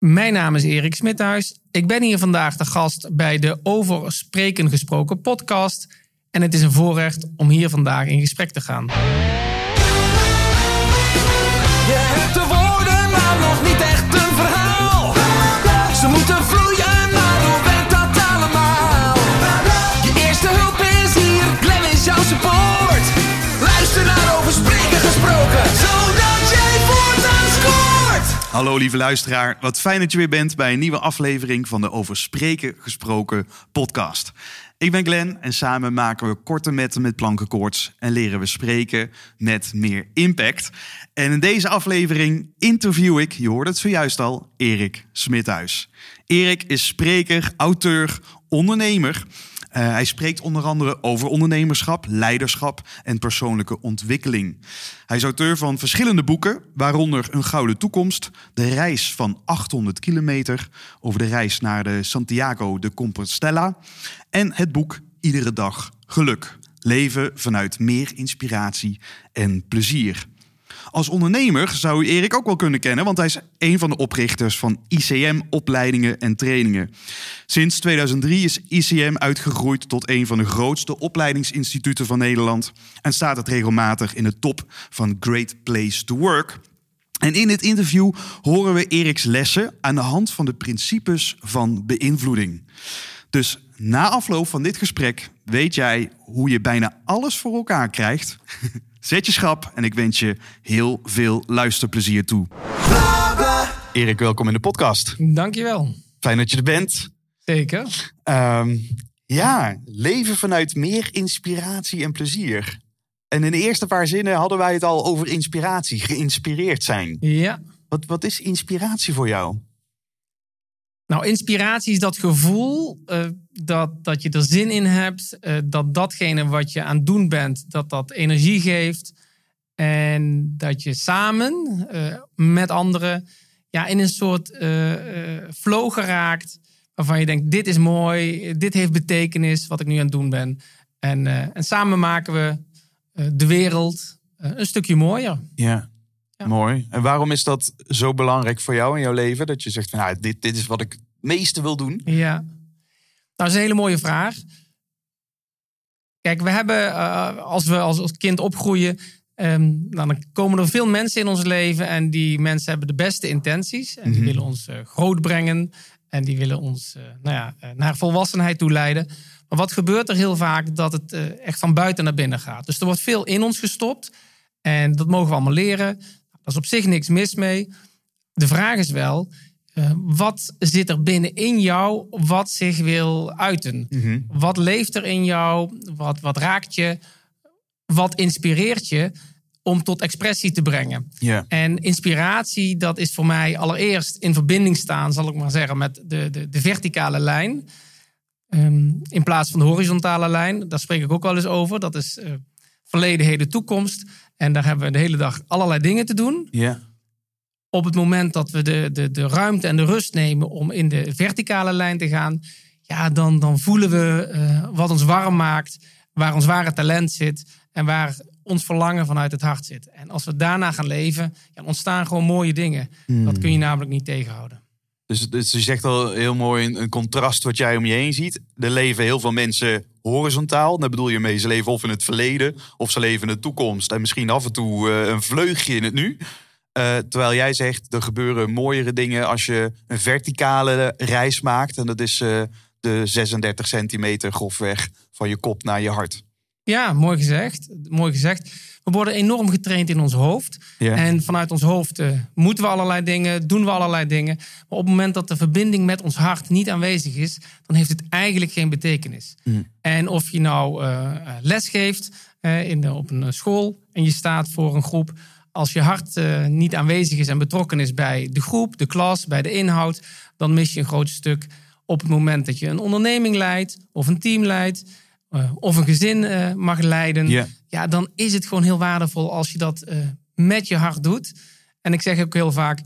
Mijn naam is Erik Smithuis. Ik ben hier vandaag de gast bij de Over Spreken Gesproken podcast. En het is een voorrecht om hier vandaag in gesprek te gaan. Je hebt de woorden, maar nog niet echt een verhaal. Ze moeten vloeien, maar hoe werkt dat allemaal? Je eerste hulp is hier, Glenn is jouw support. Luister naar over spreken gesproken, scoort. Hallo lieve luisteraar, wat fijn dat je weer bent bij een nieuwe aflevering van de Over Spreken Gesproken podcast. Ik ben Glenn en samen maken we korte metten met plankenkoorts en leren we spreken met meer impact. En in deze aflevering interview ik, je hoorde het zojuist al, Erik Smithuis. Erik is spreker, auteur, ondernemer. Uh, hij spreekt onder andere over ondernemerschap, leiderschap en persoonlijke ontwikkeling. Hij is auteur van verschillende boeken, waaronder Een Gouden Toekomst, De Reis van 800 kilometer, over de reis naar de Santiago de Compostela en het boek Iedere dag geluk. Leven vanuit meer inspiratie en plezier. Als ondernemer zou u Erik ook wel kunnen kennen, want hij is een van de oprichters van ICM-opleidingen en trainingen. Sinds 2003 is ICM uitgegroeid tot een van de grootste opleidingsinstituten van Nederland en staat het regelmatig in de top van Great Place to Work. En in dit interview horen we Eriks lessen aan de hand van de principes van beïnvloeding. Dus na afloop van dit gesprek weet jij hoe je bijna alles voor elkaar krijgt. Zet je schrap en ik wens je heel veel luisterplezier toe. Erik, welkom in de podcast. Dankjewel. Fijn dat je er bent. Zeker. Um, ja, leven vanuit meer inspiratie en plezier. En in de eerste paar zinnen hadden wij het al over inspiratie, geïnspireerd zijn. Ja. Wat, wat is inspiratie voor jou? Nou, inspiratie is dat gevoel uh, dat, dat je er zin in hebt. Uh, dat datgene wat je aan het doen bent, dat dat energie geeft. En dat je samen uh, met anderen ja, in een soort flow geraakt. Waarvan je denkt, dit is mooi, dit heeft betekenis wat ik nu aan het doen ben. En, en samen maken we de wereld een stukje mooier. Ja. Ja. Mooi. En waarom is dat zo belangrijk voor jou in jouw leven? Dat je zegt van nou, dit, dit is wat ik het meeste wil doen. Ja, nou, dat is een hele mooie vraag. Kijk, we hebben uh, als we als, als kind opgroeien, um, dan komen er veel mensen in ons leven en die mensen hebben de beste intenties en die mm-hmm. willen ons uh, groot brengen en die willen ons uh, nou ja, naar volwassenheid toe leiden. Maar wat gebeurt er heel vaak? Dat het echt van buiten naar binnen gaat. Dus er wordt veel in ons gestopt en dat mogen we allemaal leren. Daar is op zich niks mis mee. De vraag is wel, uh, wat zit er binnenin jou wat zich wil uiten? Mm-hmm. Wat leeft er in jou? Wat, wat raakt je? Wat inspireert je om tot expressie te brengen? Yeah. En inspiratie, dat is voor mij allereerst in verbinding staan, zal ik maar zeggen, met de, de, de verticale lijn. Um, in plaats van de horizontale lijn. Daar spreek ik ook wel eens over. Dat is uh, verleden, heden, toekomst. En daar hebben we de hele dag allerlei dingen te doen. Ja. Op het moment dat we de, de, de ruimte en de rust nemen om in de verticale lijn te gaan, ja, dan, dan voelen we uh, wat ons warm maakt, waar ons ware talent zit en waar ons verlangen vanuit het hart zit. En als we daarna gaan leven, ja, ontstaan gewoon mooie dingen. Hmm. Dat kun je namelijk niet tegenhouden. Dus, dus je zegt al heel mooi een, een, contrast wat jij om je heen ziet. Er leven heel veel mensen horizontaal. Daar bedoel je mee, ze leven of in het verleden of ze leven in de toekomst. En misschien af en toe uh, een vleugje in het nu. Uh, terwijl jij zegt, er gebeuren mooiere dingen als je een verticale reis maakt. En dat is uh, de 36 centimeter grofweg van je kop naar je hart. Ja, mooi gezegd. Mooi gezegd. We worden enorm getraind in ons hoofd. Ja. En vanuit ons hoofd uh, moeten we allerlei dingen, doen we allerlei dingen. Maar op het moment dat de verbinding met ons hart niet aanwezig is, dan heeft het eigenlijk geen betekenis. Mm. En of je nou uh, les geeft in de, op een school en je staat voor een groep. Als je hart uh, niet aanwezig is en betrokken is bij de groep, de klas, bij de inhoud, dan mis je een groot stuk op het moment dat je een onderneming leidt of een team leidt. Uh, of een gezin uh, mag leiden, yeah. ja, dan is het gewoon heel waardevol als je dat uh, met je hart doet. En ik zeg ook heel vaak: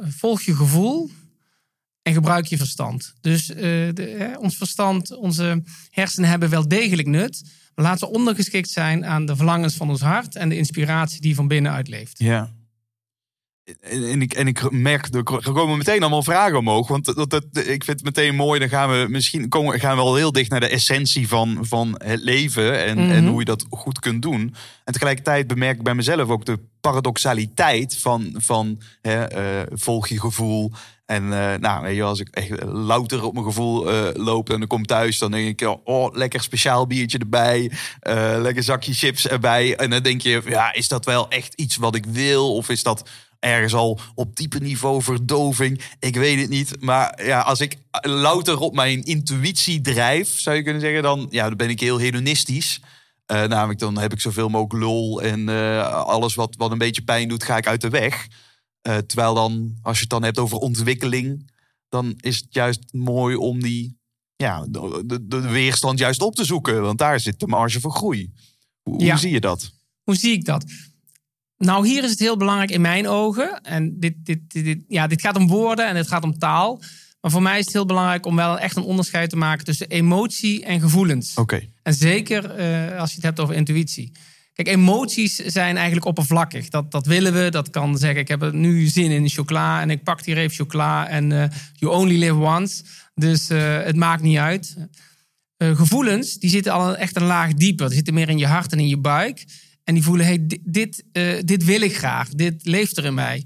volg je gevoel en gebruik je verstand. Dus de, ons verstand, onze hersenen hebben wel degelijk nut. Maar laten we ondergeschikt zijn aan de verlangens van ons hart en de inspiratie die van binnenuit leeft. Ja. En ik, en ik merk, er komen meteen allemaal vragen omhoog. Want dat, dat, ik vind het meteen mooi. Dan gaan we misschien komen, gaan we al heel dicht naar de essentie van, van het leven. En, en Mhm. hoe je dat goed kunt doen. En tegelijkertijd bemerk ik bij mezelf ook de paradoxaliteit van, van hè, eh, volg je gevoel. En eh, nou, weet je, als ik echt louter op mijn gevoel eh, loop en dan kom thuis, dan denk ik, oh, lekker speciaal biertje erbij, lekker zakje chips erbij. En dan denk je, ja, is dat wel echt iets wat ik wil? Of is dat ergens al op diepe niveau verdoving? Ik weet het niet. Maar ja, als ik louter op mijn intuïtie drijf, zou je kunnen zeggen, dan, ja, dan ben ik heel hedonistisch. Eh, namelijk, dan heb ik zoveel mogelijk lol en eh, alles wat, wat een beetje pijn doet, ga ik uit de weg. Eh, terwijl dan, als je het dan hebt over ontwikkeling, dan is het juist mooi om die ja, de, de, de weerstand juist op te zoeken. Want daar zit de marge voor groei. Hoe, Ja. hoe zie je dat? Hoe zie ik dat? Nou, hier is het heel belangrijk in mijn ogen. En dit, dit, dit, dit- ja, dit gaat om woorden en dit gaat om taal. Maar voor mij is het heel belangrijk om wel echt een onderscheid te maken tussen emotie en gevoelens. Oké. En zeker eh, als je het hebt over intuïtie. Kijk, emoties zijn eigenlijk oppervlakkig. Dat, dat willen we. Dat kan zeggen, ik heb nu zin in chocola en ik pak hier even chocola. En eh, you only live once. Dus eh, het maakt niet uit. Gevoelens, die zitten al echt een laag dieper. Die zitten meer in je hart en in je buik. En die voelen, hey, dit, dit, eh, dit wil ik graag. Dit leeft er in mij.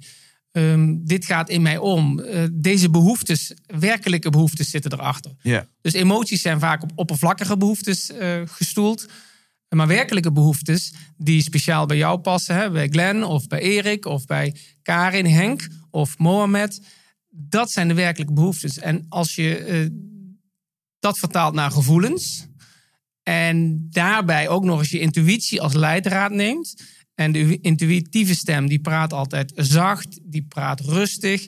Ehm, dit gaat in mij om. Eh, deze behoeftes, werkelijke behoeftes zitten erachter. Ja. Dus emoties zijn vaak op oppervlakkige behoeftes eh, gestoeld. Maar werkelijke behoeftes die speciaal bij jou passen, hè, bij Glenn of bij Erik of bij Karin, Henk of Mohamed, dat zijn de werkelijke behoeftes. En als je dat vertaalt naar gevoelens en daarbij ook nog eens je intuïtie als leidraad neemt. En de intuïtieve stem die praat altijd zacht, die praat rustig,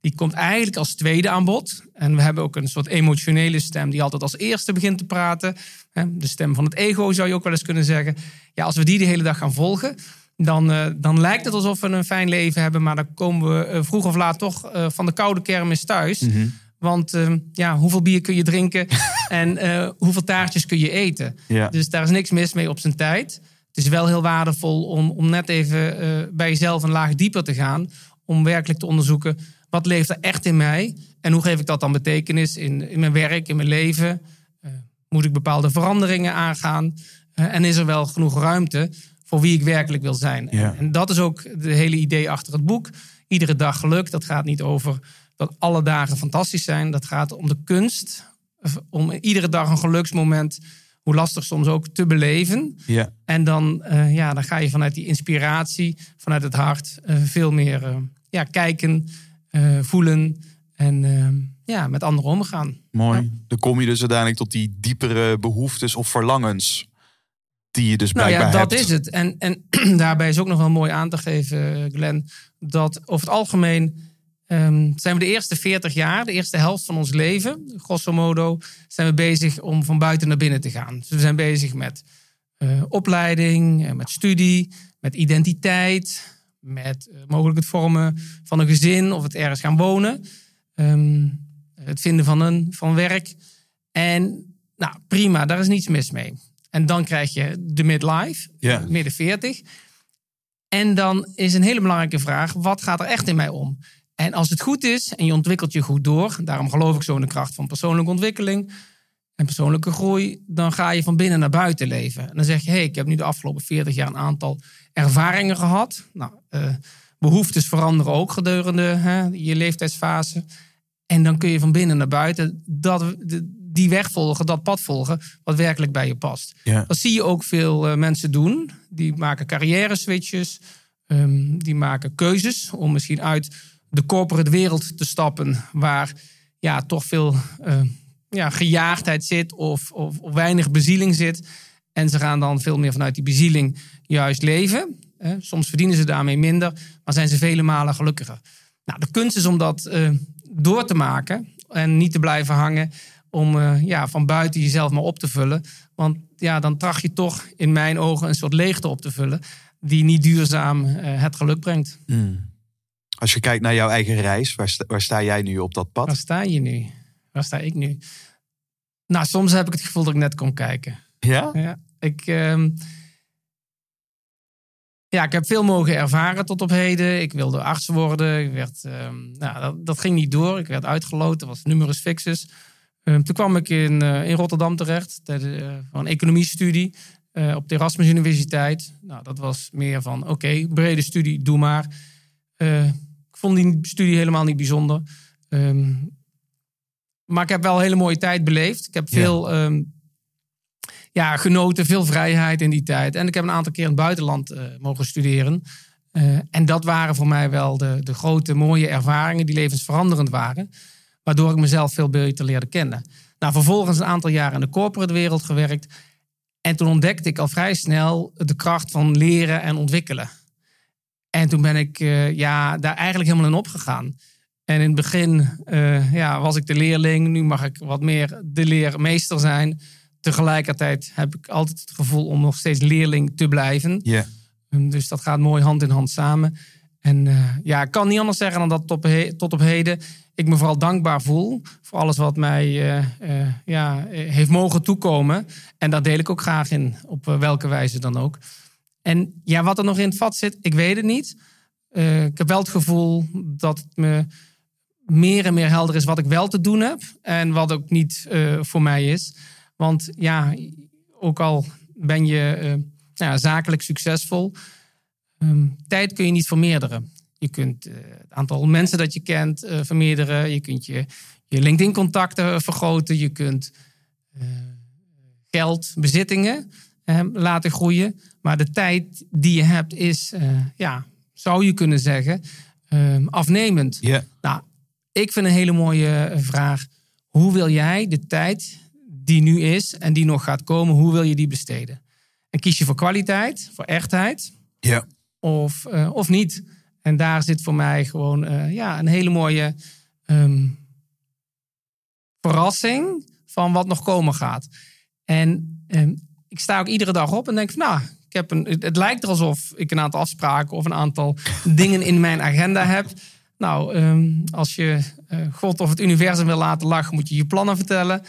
die komt eigenlijk als tweede aan bod. En we hebben ook een soort emotionele stem die altijd als eerste begint te praten. De stem van het ego zou je ook wel eens kunnen zeggen. Ja, als we die de hele dag gaan volgen, dan, eh, dan lijkt het alsof we een fijn leven hebben. Maar dan komen we eh, vroeg of laat toch eh, van de koude kermis thuis. Want eh, ja, hoeveel bier kun je drinken en eh, hoeveel taartjes kun je eten? Ja. Dus daar is niks mis mee op zijn tijd. Het is wel heel waardevol om, om net even eh, bij jezelf een laag dieper te gaan. Om werkelijk te onderzoeken, wat leeft er echt in mij? En hoe geef ik dat dan betekenis in, in mijn werk, in mijn leven? Eh, moet ik bepaalde veranderingen aangaan? En is er wel genoeg ruimte voor wie ik werkelijk wil zijn? Ja. En, en dat is ook de hele idee achter het boek. Iedere dag geluk. Dat gaat niet over dat alle dagen fantastisch zijn. Dat gaat om de kunst. eh, Om iedere dag een geluksmoment, hoe lastig soms ook, te beleven. Ja. En dan, eh, ja, dan ga je vanuit die inspiratie, vanuit het hart, eh, veel meer ja, kijken, voelen en ja, met anderen omgaan. Mooi. Dan kom je dus uiteindelijk tot die diepere behoeftes of verlangens. Die je dus Nou blijkbaar ja, dat hebt. is het. En, en daarbij is ook nog wel mooi aan te geven, Glenn, dat over het algemeen ehm, zijn we de eerste 40 jaar, de eerste helft van ons leven, grosso modo, zijn we bezig om van buiten naar binnen te gaan. Dus we zijn bezig met eh, opleiding, eh, met studie, met identiteit, met eh, mogelijk het vormen van een gezin of het ergens gaan wonen, Ehm, het vinden van een van werk. En nou, prima, daar is niets mis mee. En dan krijg je de midlife, midden 40. En dan is een hele belangrijke vraag: wat gaat er echt in mij om? En als het goed is en je ontwikkelt je goed door, daarom geloof ik zo in de kracht van persoonlijke ontwikkeling en persoonlijke groei, dan ga je van binnen naar buiten leven. En dan zeg je: hé, hey, ik heb nu de afgelopen 40 jaar een aantal ervaringen gehad. Nou, eh, behoeftes veranderen ook gedurende hè, je leeftijdsfase. En dan kun je van binnen naar buiten dat, die weg volgen, dat pad volgen, wat werkelijk bij je past. Ja. Dat zie je ook veel eh, mensen doen. Die maken carrière switches. ehm, die maken keuzes om misschien uit de corporate wereld te stappen. Waar ja, toch veel eh, ja, gejaagdheid zit of, of, weinig bezieling zit. En ze gaan dan veel meer vanuit die bezieling juist leven. Eh, soms verdienen ze daarmee minder, maar zijn ze vele malen gelukkiger. Nou, de kunst is om dat eh, door te maken en niet te blijven hangen om ja, van buiten jezelf maar op te vullen. Want ja, dan tracht je toch in mijn ogen een soort leegte op te vullen die niet duurzaam het geluk brengt. Als je kijkt naar jouw eigen reis, waar sta, waar sta jij nu op dat pad? Waar sta je nu? Waar sta ik nu? Nou, soms heb ik het gevoel dat ik net kon kijken. Ja? Ja, ik, ehm, ja, ik heb veel mogen ervaren tot op heden. Ik wilde arts worden. Ik werd, ehm, nou, dat, dat ging niet door. Ik werd uitgeloot. Dat was numerus fixus. Ehm, toen kwam ik in, eh, in Rotterdam terecht. Tijdens uh, een economiestudie uh, op de Erasmus Universiteit. Nou, dat was meer van, oké, brede studie, doe maar. ik vond die studie helemaal niet bijzonder. Ehm, maar ik heb wel een hele mooie tijd beleefd. Ik heb veel ja, genoten, veel vrijheid in die tijd. En ik heb een aantal keer in het buitenland uh, mogen studeren. Uh, en dat waren voor mij wel de, de grote mooie ervaringen die levensveranderend waren. Waardoor ik mezelf veel beter leerde kennen. Nou, vervolgens een aantal jaar in de corporate wereld gewerkt. En toen ontdekte ik al vrij snel de kracht van leren en ontwikkelen. En toen ben ik uh, ja, daar eigenlijk helemaal in opgegaan. En in het begin ja, was ik de leerling. Nu mag ik wat meer de leermeester zijn tegelijkertijd heb ik altijd het gevoel om nog steeds leerling te blijven. Ja. Um, dus dat gaat mooi hand in hand samen. En uh, ja, ik kan niet anders zeggen dan dat tot, tot, op heden ik me vooral dankbaar voel voor alles wat mij uh, uh, ja, heeft mogen toekomen. En daar deel ik ook graag in, op welke wijze dan ook. En ja, wat er nog in het vat zit, ik weet het niet. ik heb wel het gevoel dat het me meer en meer helder is wat ik wel te doen heb en wat ook niet voor mij is. Want ja, ook al ben je uh, nou, zakelijk succesvol, um, tijd kun je niet vermeerderen. Je kunt het aantal mensen dat je kent vermeerderen. Je kunt je, je LinkedIn-contacten vergroten. Je kunt geld, bezittingen laten groeien. Maar de tijd die je hebt is, ja, zou je kunnen zeggen, ehm, afnemend. Yeah. Nou, ik vind een hele mooie vraag. Hoe wil jij de tijd die nu is en die nog gaat komen, hoe wil je die besteden? En kies je voor kwaliteit, voor echtheid? Ja. Of, uh, of niet? En daar zit voor mij gewoon uh, ja, een hele mooie um, verrassing van wat nog komen gaat. En um, ik sta ook iedere dag op en denk van nou, ik heb een, het lijkt er alsof ik een aantal afspraken of een aantal dingen in mijn agenda heb. Nou, um, als je uh, God of het universum wil laten lachen, moet je je plannen vertellen.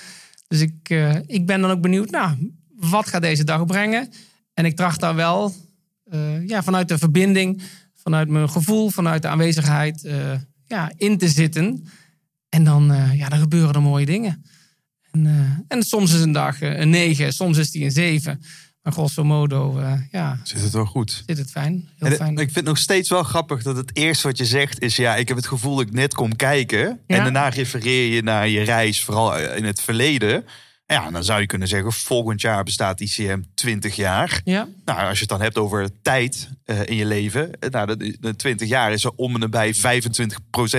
Dus ik, uh, ik ben dan ook benieuwd, nou, wat gaat deze dag brengen? En ik tracht daar wel uh, ja, vanuit de verbinding, vanuit mijn gevoel, vanuit de aanwezigheid ja, in te zitten. En dan, ja, dan gebeuren er mooie dingen. En, en soms is een dag een 9, soms is die een 7. Maar grosso modo, ja. Zit het wel goed? Zit het fijn. Heel fijn. Ik vind het nog steeds wel grappig dat het eerste wat je zegt is: ja, ik heb het gevoel dat ik net kom kijken. Ja. En daarna refereer je naar je reis, vooral in het verleden. Ja, dan zou je kunnen zeggen: volgend jaar bestaat ICM 20 jaar. Ja. Nou, als je het dan hebt over tijd uh, in je leven. Nou, de, de 20 jaar is er om en nabij 25%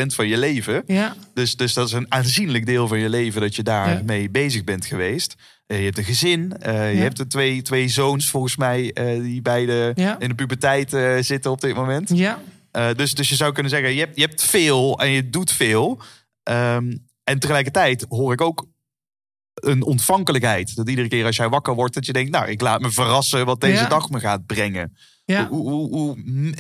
van je leven. Ja. Dus, dus dat is een aanzienlijk deel van je leven dat je daarmee bezig bent geweest. Uh, je hebt een gezin. Uh. Je hebt er twee, twee zoons, volgens mij, die beide in de puberteit zitten op dit moment. Ja. dus, dus je zou kunnen zeggen: je hebt, je hebt veel en je doet veel. Um, en tegelijkertijd hoor ik ook een ontvankelijkheid. Dat iedere keer als jij wakker wordt, dat je denkt, nou, ik laat me verrassen wat deze Ja. dag me gaat brengen. Ja. Hoe, hoe, hoe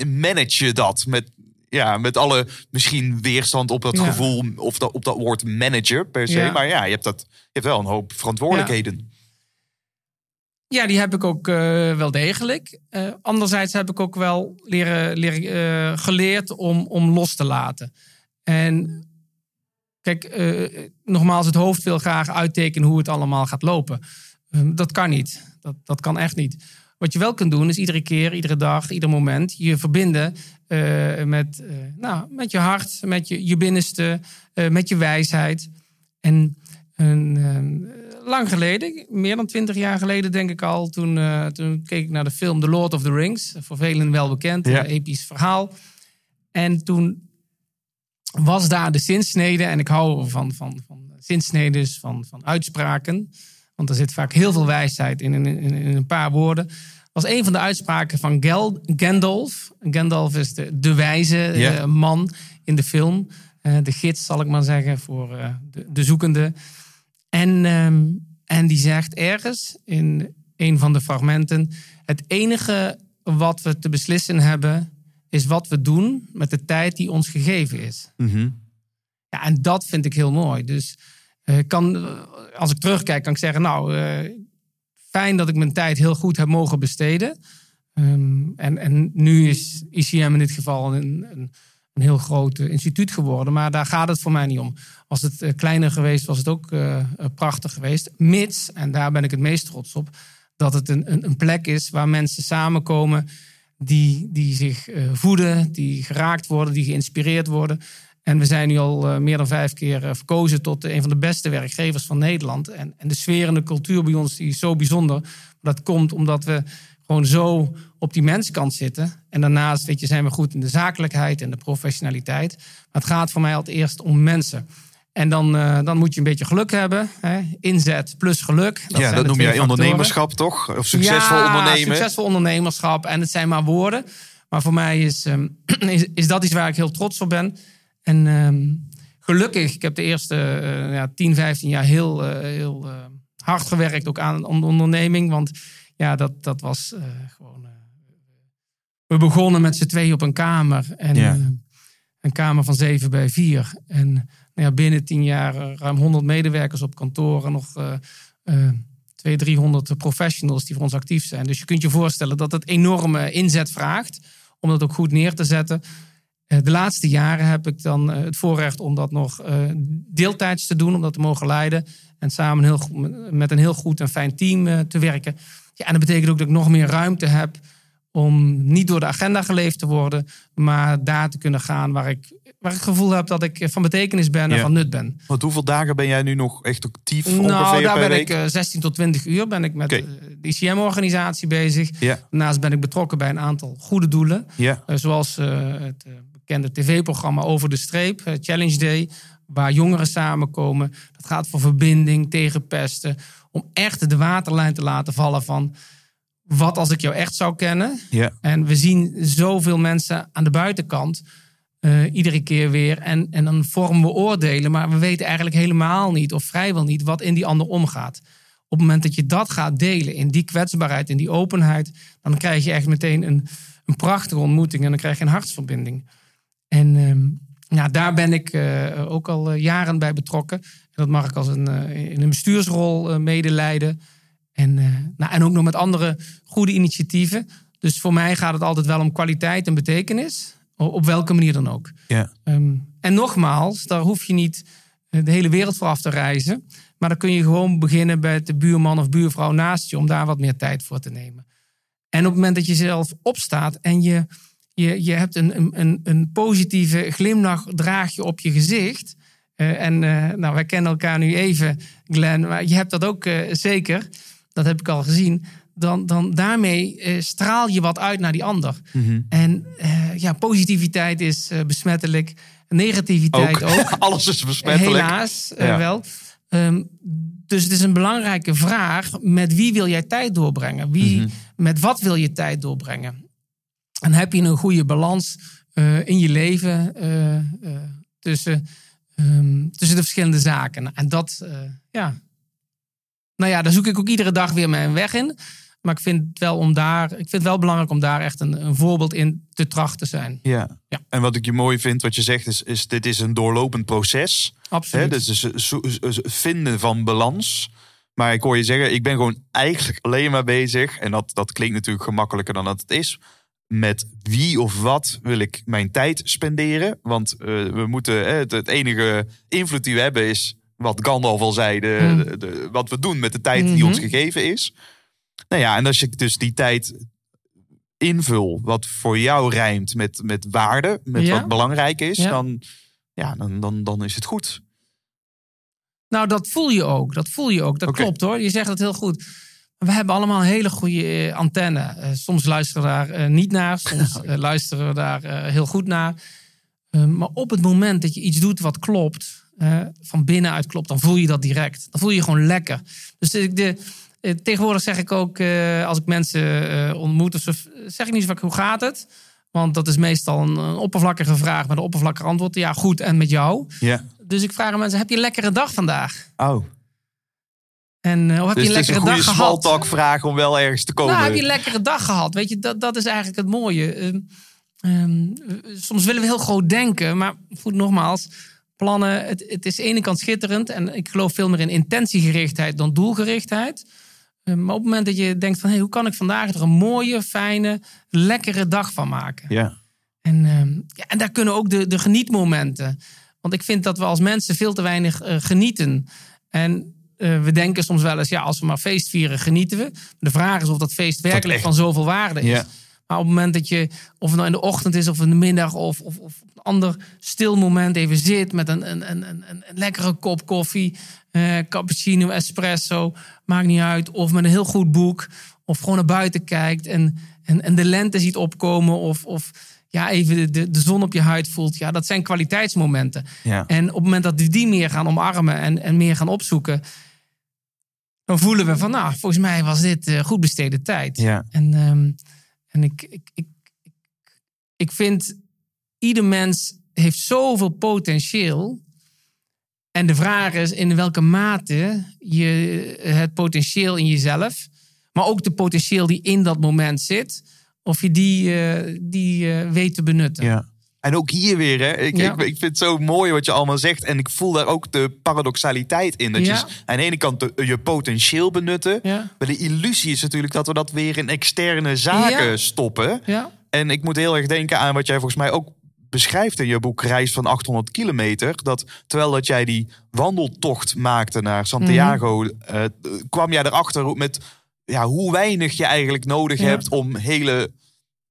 manage je dat met, ja, met alle misschien weerstand op dat Ja. gevoel of dat, op dat woord manager per se. Maar ja, je hebt, dat, je hebt wel een hoop verantwoordelijkheden. Ja, die heb ik ook eh, wel degelijk. Eh, anderzijds heb ik ook wel leren, leren, eh, geleerd om, om los te laten. En kijk, eh, nogmaals, het hoofd wil graag uittekenen hoe het allemaal gaat lopen. Eh, dat kan niet. Dat, dat kan echt niet. Wat je wel kunt doen, is iedere keer, iedere dag, ieder moment je verbinden eh, met, eh, nou, met je hart, met je, je binnenste, met je wijsheid. En en, eh, lang geleden, meer dan twintig jaar geleden denk ik al, toen, toen keek ik naar de film The Lord of the Rings. Voor velen wel bekend, Ja. een episch verhaal. En toen was daar de zinsnede, en ik hou van, van, van zinsnedes, van, van uitspraken. Want er zit vaak heel veel wijsheid in, in, in, in een paar woorden. Was een van de uitspraken van Gel, Gandalf. Gandalf is de, de wijze eh, man in de film. Eh, de gids, zal ik maar zeggen, voor eh, de, de zoekende. En, ehm, en die zegt ergens in een van de fragmenten: Het enige wat we te beslissen hebben, is wat we doen met de tijd die ons gegeven is. Mhm. Ja, en dat vind ik heel mooi. Dus eh, kan, eh, als ik terugkijk, kan ik zeggen: Nou, eh, fijn dat ik mijn tijd heel goed heb mogen besteden. Ehm, en, en nu is ICM in dit geval een, een, een heel groot instituut geworden. Maar daar gaat het voor mij niet om. Was het kleiner geweest, was het ook prachtig geweest. Mits, en daar ben ik het meest trots op, dat het een, een, een plek is waar mensen samenkomen die, die zich eh, voeden, die geraakt worden, die geïnspireerd worden. En we zijn nu al eh, meer dan vijf keer eh, verkozen tot een van de beste werkgevers van Nederland. En, en de sfeer en de cultuur bij ons die is zo bijzonder. Dat komt omdat we gewoon zo op die menskant zitten. En daarnaast weet je, zijn we goed in de zakelijkheid en de professionaliteit. Maar het gaat voor mij altijd eerst om mensen. En dan, eh, dan moet je een beetje geluk hebben. Hè? Inzet plus geluk. ja, zijn dat de noem twee jij ondernemerschap toch? Of succesvol Ja, ondernemen. Succesvol ondernemerschap. En het zijn maar woorden. Maar voor mij is, ehm, is, is dat iets waar ik heel trots op ben. En ehm, gelukkig, ik heb de eerste eh, ja, 10, 15 jaar heel, eh, heel hard gewerkt ook aan een onderneming. Want ja, dat, dat was gewoon... we begonnen met z'n tweeën op een kamer. En Ja. een kamer van 7 bij 4. En binnen 10 jaar eh, ruim 100 medewerkers op kantoor. En nog eh 200, 300 professionals die voor ons actief zijn. Dus je kunt je voorstellen dat het enorme inzet vraagt. Om dat ook goed neer te zetten. Eh, De laatste jaren heb ik dan eh, het voorrecht om dat nog deeltijds te doen, om dat te mogen leiden. En samen heel, met een heel goed en fijn team te werken. Ja, en dat betekent ook dat ik nog meer ruimte heb om niet door de agenda geleefd te worden, maar daar te kunnen gaan waar ik, waar ik het gevoel heb dat ik van betekenis ben en Ja. van nut ben. Want hoeveel dagen ben jij nu nog echt actief ongeveer Nou, daar ben week? ik eh, 16 tot 20 uur ben ik met eh, de ICM-organisatie bezig. Ja, Daarnaast ben ik betrokken bij een aantal goede doelen. ja. Eh, zoals eh, het eh, bekende tv-programma Over de Streep, eh, Challenge Day, waar jongeren samenkomen. Dat gaat voor verbinding, tegen pesten, om echt de waterlijn te laten vallen van wat als ik jou echt zou kennen. ja. En we zien zoveel mensen aan de buitenkant eh, iedere keer weer. En, en dan vormen we oordelen, maar we weten eigenlijk helemaal niet of vrijwel niet wat in die ander omgaat. Op het moment dat je dat gaat delen in die kwetsbaarheid, in die openheid, dan krijg je echt meteen een, een prachtige ontmoeting en dan krijg je een hartsverbinding. En ehm, ja, daar ben ik eh, ook al eh, jaren bij betrokken. En dat mag ik als een, in een bestuursrol medeleiden. En, nou, en ook nog met andere goede initiatieven. Dus voor mij gaat het altijd wel om kwaliteit en betekenis. Op welke manier dan ook. ja. Ehm, en nogmaals, daar hoef je niet eh, de hele wereld voor af te reizen. Maar dan kun je gewoon beginnen bij de buurman of buurvrouw naast je. Om daar wat meer tijd voor te nemen. En op het moment dat je zelf opstaat en je, je, je hebt een, een- een, positieve glimlach draag je op je gezicht. Eh, en eh, nou, wij kennen elkaar nu even, Glenn. Maar je hebt dat ook zeker. Dat heb ik al gezien. Dan, dan daarmee eh, straal je wat uit naar die ander. Mhm. En eh, ja, positiviteit is eh, besmettelijk. Negativiteit ook. Alles is besmettelijk. Helaas Ja. wel. Ehm, dus het is een belangrijke vraag. Met wie wil jij tijd doorbrengen? Wie, Mhm. Met wat wil je tijd doorbrengen? En heb je een goede balans in je leven tussen, ehm, tussen de verschillende zaken? En dat, ja. Nou ja, daar zoek ik ook iedere dag weer mijn weg in. Maar ik vind het wel, om daar, ik vind het wel belangrijk om daar echt een, een voorbeeld in te trachten te zijn. Ja. Ja. En wat ik je mooi vind, wat je zegt, is, is dit is een doorlopend proces. Hè? Absoluut. Dus is zo- zo- vinden van balans. Maar ik hoor je zeggen, ik ben gewoon eigenlijk alleen maar bezig. En dat, dat klinkt natuurlijk gemakkelijker dan dat het is. Met wie of wat wil ik mijn tijd spenderen? Want eh, we moeten, hè, het, het enige invloed die we hebben is wat Gandalf al zei. De, Hmm. de- de- wat we doen met de tijd die Mhm. ons gegeven is. Nou ja, en als je dus die tijd invul wat voor jou rijmt met, met waarde, met Ja. wat belangrijk is, Ja. dan, ja, dan, dan, dan is het goed. Nou, dat voel je ook. Dat voel je ook. Dat klopt hoor. Je zegt het heel goed. We hebben allemaal een hele goede eh, antenne. Eh, soms luisteren we daar eh, niet naar. Soms luisteren we daar heel goed naar. Maar op het moment dat je iets doet wat klopt, van binnenuit klopt, dan voel je dat direct. Dan voel je je gewoon lekker. Dus ik de, tegenwoordig zeg ik ook, eh, als ik mensen eh, ontmoet, of zeg ik niet zo vaak, hoe gaat het? Want dat is meestal een, een oppervlakkige vraag met een oppervlakkig antwoord. Ja, goed. En met jou? Ja. Dus ik vraag aan mensen, heb je een lekkere dag vandaag? Oh. En of heb Dus je een het is lekkere een goede dag gehad? smalltalk vraag om wel ergens te komen. Nou, heb je een lekkere dag gehad? Weet je, dat, dat is eigenlijk het mooie. Ehm, ehm, soms willen we heel groot denken, maar goed, nogmaals, plannen, het, het is aan de ene kant schitterend. En ik geloof veel meer in intentiegerichtheid dan doelgerichtheid. Eh, maar op het moment dat je denkt van... Hey, hoe kan ik vandaag er een mooie, fijne, lekkere dag van maken? Ja. En, ehm, ja, en daar kunnen ook de, de genietmomenten. Want ik vind dat we als mensen veel te weinig eh, genieten. En eh, we denken soms wel eens, ja, als we maar feest vieren, genieten we. De vraag is of dat feest werkelijk van zoveel waarde is. Ja. Maar op het moment dat je, of het nou in de ochtend is of in de middag of, of, of een ander stil moment even zit met een, een, een, een, een lekkere kop koffie, eh, cappuccino, espresso, maakt niet uit. Of met een heel goed boek, of gewoon naar buiten kijkt en, en, en de lente ziet opkomen, of, of ja, even de, de, de zon op je huid voelt. Ja, dat zijn kwaliteitsmomenten. Ja. En op het moment dat we die meer gaan omarmen en, en meer gaan opzoeken, dan voelen we van, nou, volgens mij was dit eh, goed besteden tijd. Ja. En, ehm, en ik, ik, ik, ik, ik vind, ieder mens heeft zoveel potentieel. En de vraag is in welke mate je het potentieel in jezelf, maar ook de potentieel die in dat moment zit, of je die, eh, die eh, weet te benutten. Ja. En ook hier weer, hè? Ik, Ja. ik, ik vind het zo mooi wat je allemaal zegt. En ik voel daar ook de paradoxaliteit in. Dat Ja. je aan de ene kant de- je potentieel benutten. Ja. Maar de illusie is natuurlijk dat we dat weer in externe zaken stoppen. Ja. En ik moet heel erg denken aan wat jij volgens mij ook beschrijft in je boek Reis van 800 kilometer. Dat terwijl dat jij die wandeltocht maakte naar Santiago, Mhm. eh, kwam jij erachter met ja, hoe weinig je eigenlijk nodig Ja. hebt om hele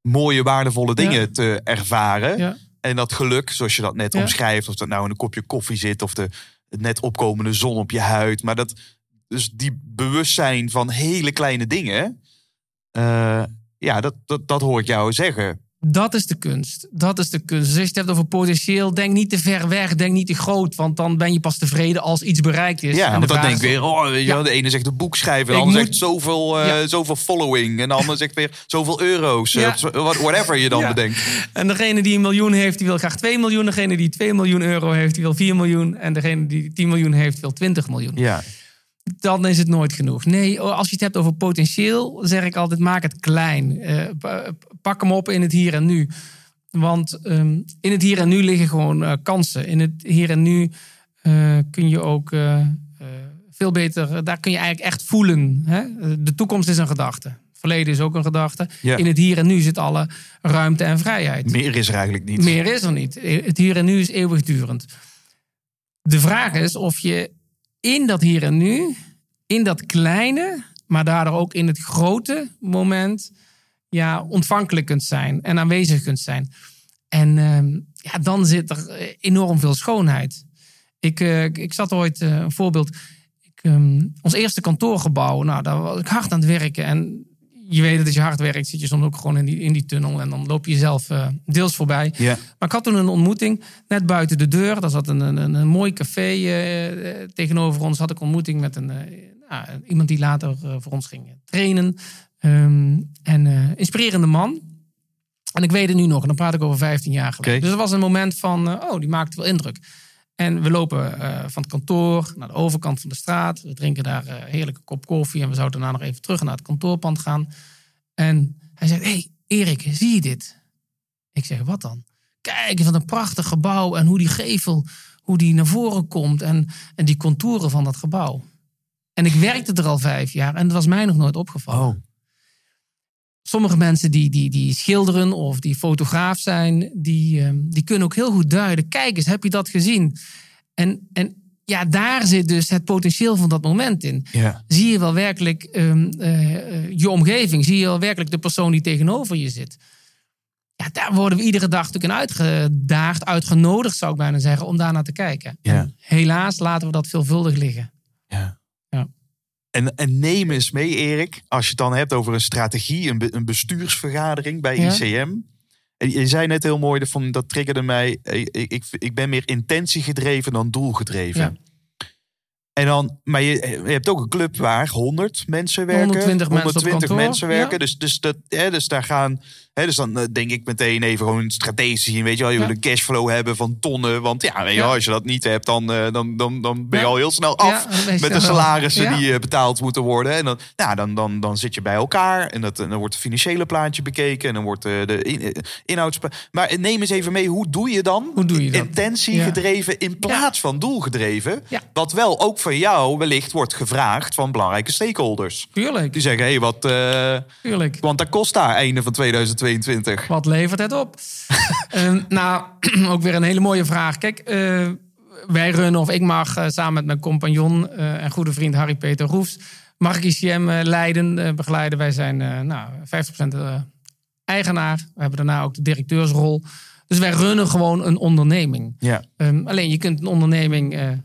mooie, waardevolle dingen Ja. te ervaren. Ja. En dat geluk, zoals je dat net omschrijft, of dat nou in een kopje koffie zit of de net opkomende zon op je huid. Maar dat, dus die bewustzijn van hele kleine dingen, eh, ja, dat, dat, dat hoor ik jou zeggen. Dat is de kunst. Dat is de kunst. Dus als je het hebt over potentieel, denk niet te ver weg, denk niet te groot. Want dan ben je pas tevreden als iets bereikt is. Ja, want dan denk ik weer, oh, weet je Ja. wel, de ene zegt een boek schrijven, de Ik ander moet- zegt zoveel, Ja. zoveel following. En de ander zegt weer zoveel euro's, eh, Ja. whatever je dan bedenkt. En degene die een miljoen heeft, die wil graag 2 miljoen. Degene die 2 miljoen euro heeft, die wil 4 miljoen. En degene die 10 miljoen heeft, wil 20 miljoen. Ja, Dan is het nooit genoeg. Nee, als je het hebt over potentieel, zeg ik altijd: maak het klein. Eh, pa- pak hem op in het hier en nu. Want ehm, in het hier en nu liggen gewoon eh, kansen. In het hier en nu eh, kun je ook veel beter, daar kun je eigenlijk echt voelen. Hè? De toekomst is een gedachte. Verleden is ook een gedachte. Ja. In het hier en nu zit alle ruimte en vrijheid. meer is er eigenlijk niet. Meer is er niet. Het hier en nu is eeuwigdurend. De vraag is of je in dat hier en nu, in dat kleine, maar daardoor ook in het grote moment, ja, ontvankelijk kunt zijn en aanwezig kunt zijn. En ehm, ja, dan zit er eh, enorm veel schoonheid. Ik, eh, ik- zat ooit, eh, een voorbeeld, ik, ehm, ons eerste kantoorgebouw, nou, daar was ik hard aan het werken. En je weet dat je hard werkt, zit je soms ook gewoon in die, in die tunnel. En dan loop je jezelf eh, deels voorbij. Maar ik had toen een ontmoeting net buiten de deur. Daar zat een, een, een, een mooi café eh, tegenover ons. Had ik ontmoeting met een, eh, nou, iemand die later voor ons ging trainen. Ehm, en inspirerende man. En ik weet het nu nog. En dan praat ik over 15 jaar geleden. Dus er was een moment van, oh, die maakte wel indruk. En we lopen eh, van het kantoor naar de overkant van de straat. We drinken daar eh, heerlijke kop koffie. En we zouden daarna nog even terug naar het kantoorpand gaan. En hij zegt, hey, Erik, zie je dit? Ik zeg, wat dan? Kijk, wat een prachtig gebouw. En hoe die gevel, hoe die naar voren komt. En, en die contouren van dat gebouw. En ik werkte er al vijf jaar. En dat was mij nog nooit opgevallen. Oh, Sommige mensen die, die, die schilderen of die fotograaf zijn, die, ehm, die kunnen ook heel goed duiden. Kijk eens, heb je dat gezien? En, en ja, daar zit dus het potentieel van dat moment in. ja. Zie je wel werkelijk ehm, eh, je omgeving? Zie je wel werkelijk de persoon die tegenover je zit? Ja, daar worden we iedere dag natuurlijk in uitgedaagd, uitgenodigd zou ik bijna zeggen, om daar naar te kijken. Ja. Helaas laten we dat veelvuldig liggen. Ja. En, en neem eens mee, Erik, als je het dan hebt over een strategie, een, be- een bestuursvergadering bij Ja. ICM. En je zei net heel mooi, dat, dat triggerde mij. eh, Ik, ik, ik ben meer intentiegedreven dan doelgedreven. Ja. En dan, maar je, je hebt ook een club waar 100 mensen werken. 120 mensen op 120 kantoor, mensen werken. ja. Dus, dus, dat, hè, dus daar gaan. Hè, dus dan eh, denk ik meteen even gewoon strategisch. zien, Weet je wel, je Ja. wil een cashflow hebben van tonnen. Want ja, weet je Ja. als je dat niet hebt, dan, eh, dan, dan, dan ben je al heel snel af met de salarissen die eh, betaald moeten worden. En dan, nou, dan, dan, dan zit je bij elkaar en, dat, en dan wordt het financiële plaatje bekeken en dan wordt de in, inhouds. Maar neem eens even mee, hoe doe je dan? Hoe doe je dat? Intentie gedreven in plaats van doelgedreven. Wat wel ook jou wellicht wordt gevraagd van belangrijke stakeholders. Tuurlijk, Die zeggen, hé, hey, wat... eh tuurlijk. want dat kost daar einde van 2022. Wat levert het op? Ehm, nou, ook weer een hele mooie vraag. Kijk, eh, wij runnen, of ik mag eh, samen met mijn compagnon en goede vriend Harry-Peter Roefs, mag ik ICM leiden, begeleiden. Wij zijn nou, 50% eh, eigenaar. We hebben daarna ook de directeursrol. Dus wij runnen gewoon een onderneming. Ja. Ehm, alleen je kunt een onderneming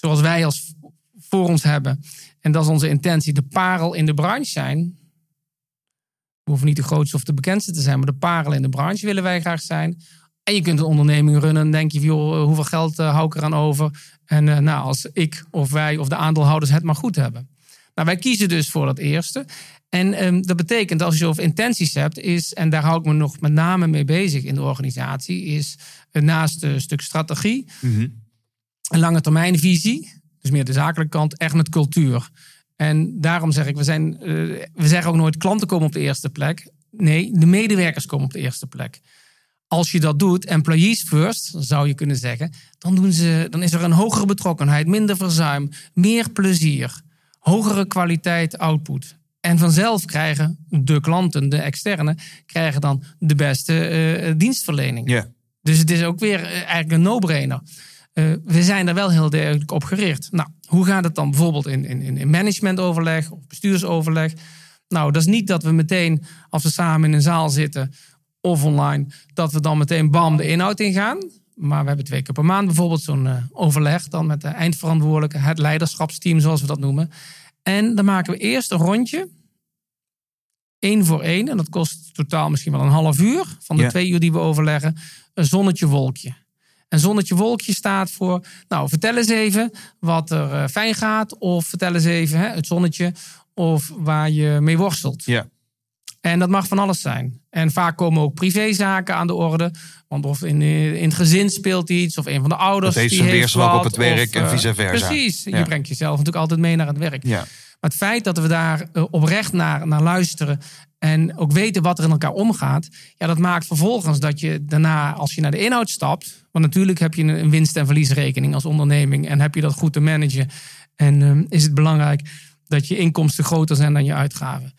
zoals wij als voor ons hebben. En dat is onze intentie. De parel in de branche zijn. We hoeven niet de grootste of de bekendste te zijn. Maar de parel in de branche willen wij graag zijn. En je kunt een onderneming runnen. Dan denk je, joh, hoeveel geld eh, hou ik eraan over? En eh, nou, als ik of wij of de aandeelhouders het maar goed hebben. Nou, wij kiezen dus voor dat eerste. En ehm, dat betekent als je over intenties hebt, is, en daar hou ik me nog met name mee bezig in de organisatie, is eh, naast een stuk strategie, een lange termijnvisie, dus meer de zakelijke kant, echt met cultuur. En daarom zeg ik, we, zijn, eh, we zeggen ook nooit klanten komen op de eerste plek. Nee, de medewerkers komen op de eerste plek. Als je dat doet, employees first, zou je kunnen zeggen, dan, doen ze, dan is er een hogere betrokkenheid, minder verzuim, meer plezier, hogere kwaliteit output. En vanzelf krijgen de klanten, de externe, krijgen dan de beste eh, dienstverlening. Ja. Dus het is ook weer eh, eigenlijk een no-brainer. Eh, we zijn er wel heel duidelijk op gericht. Nou, hoe gaat het dan bijvoorbeeld in, in, in managementoverleg of bestuursoverleg? Nou, dat is niet dat we meteen, als we samen in een zaal zitten of online, dat we dan meteen bam de inhoud ingaan. Maar we hebben twee keer per maand bijvoorbeeld zo'n eh, overleg dan met de eindverantwoordelijke, het leiderschapsteam zoals we dat noemen. En dan maken we eerst een rondje, één voor één. En dat kost totaal misschien wel een half uur van de Ja. twee uur die we overleggen. Een zonnetje wolkje. En zonnetje wolkje staat voor, nou vertel eens even wat er eh, fijn gaat. Of vertel eens even hè, het zonnetje of waar je mee worstelt. Ja. En dat mag van alles zijn. En vaak komen ook privézaken aan de orde. Want of in, eh, in het gezin speelt iets, of een van de ouders. Dat heeft zijn weerslag op het werk of, en eh, vice versa. Precies. Je brengt jezelf natuurlijk altijd mee naar het werk. Ja. Maar het feit dat we daar oprecht naar, naar luisteren en ook weten wat er in elkaar omgaat, ja, dat maakt vervolgens dat je daarna, als je naar de inhoud stapt, want natuurlijk heb je een winst- en verliesrekening als onderneming en heb je dat goed te managen en ehm, is het belangrijk dat je inkomsten groter zijn dan je uitgaven.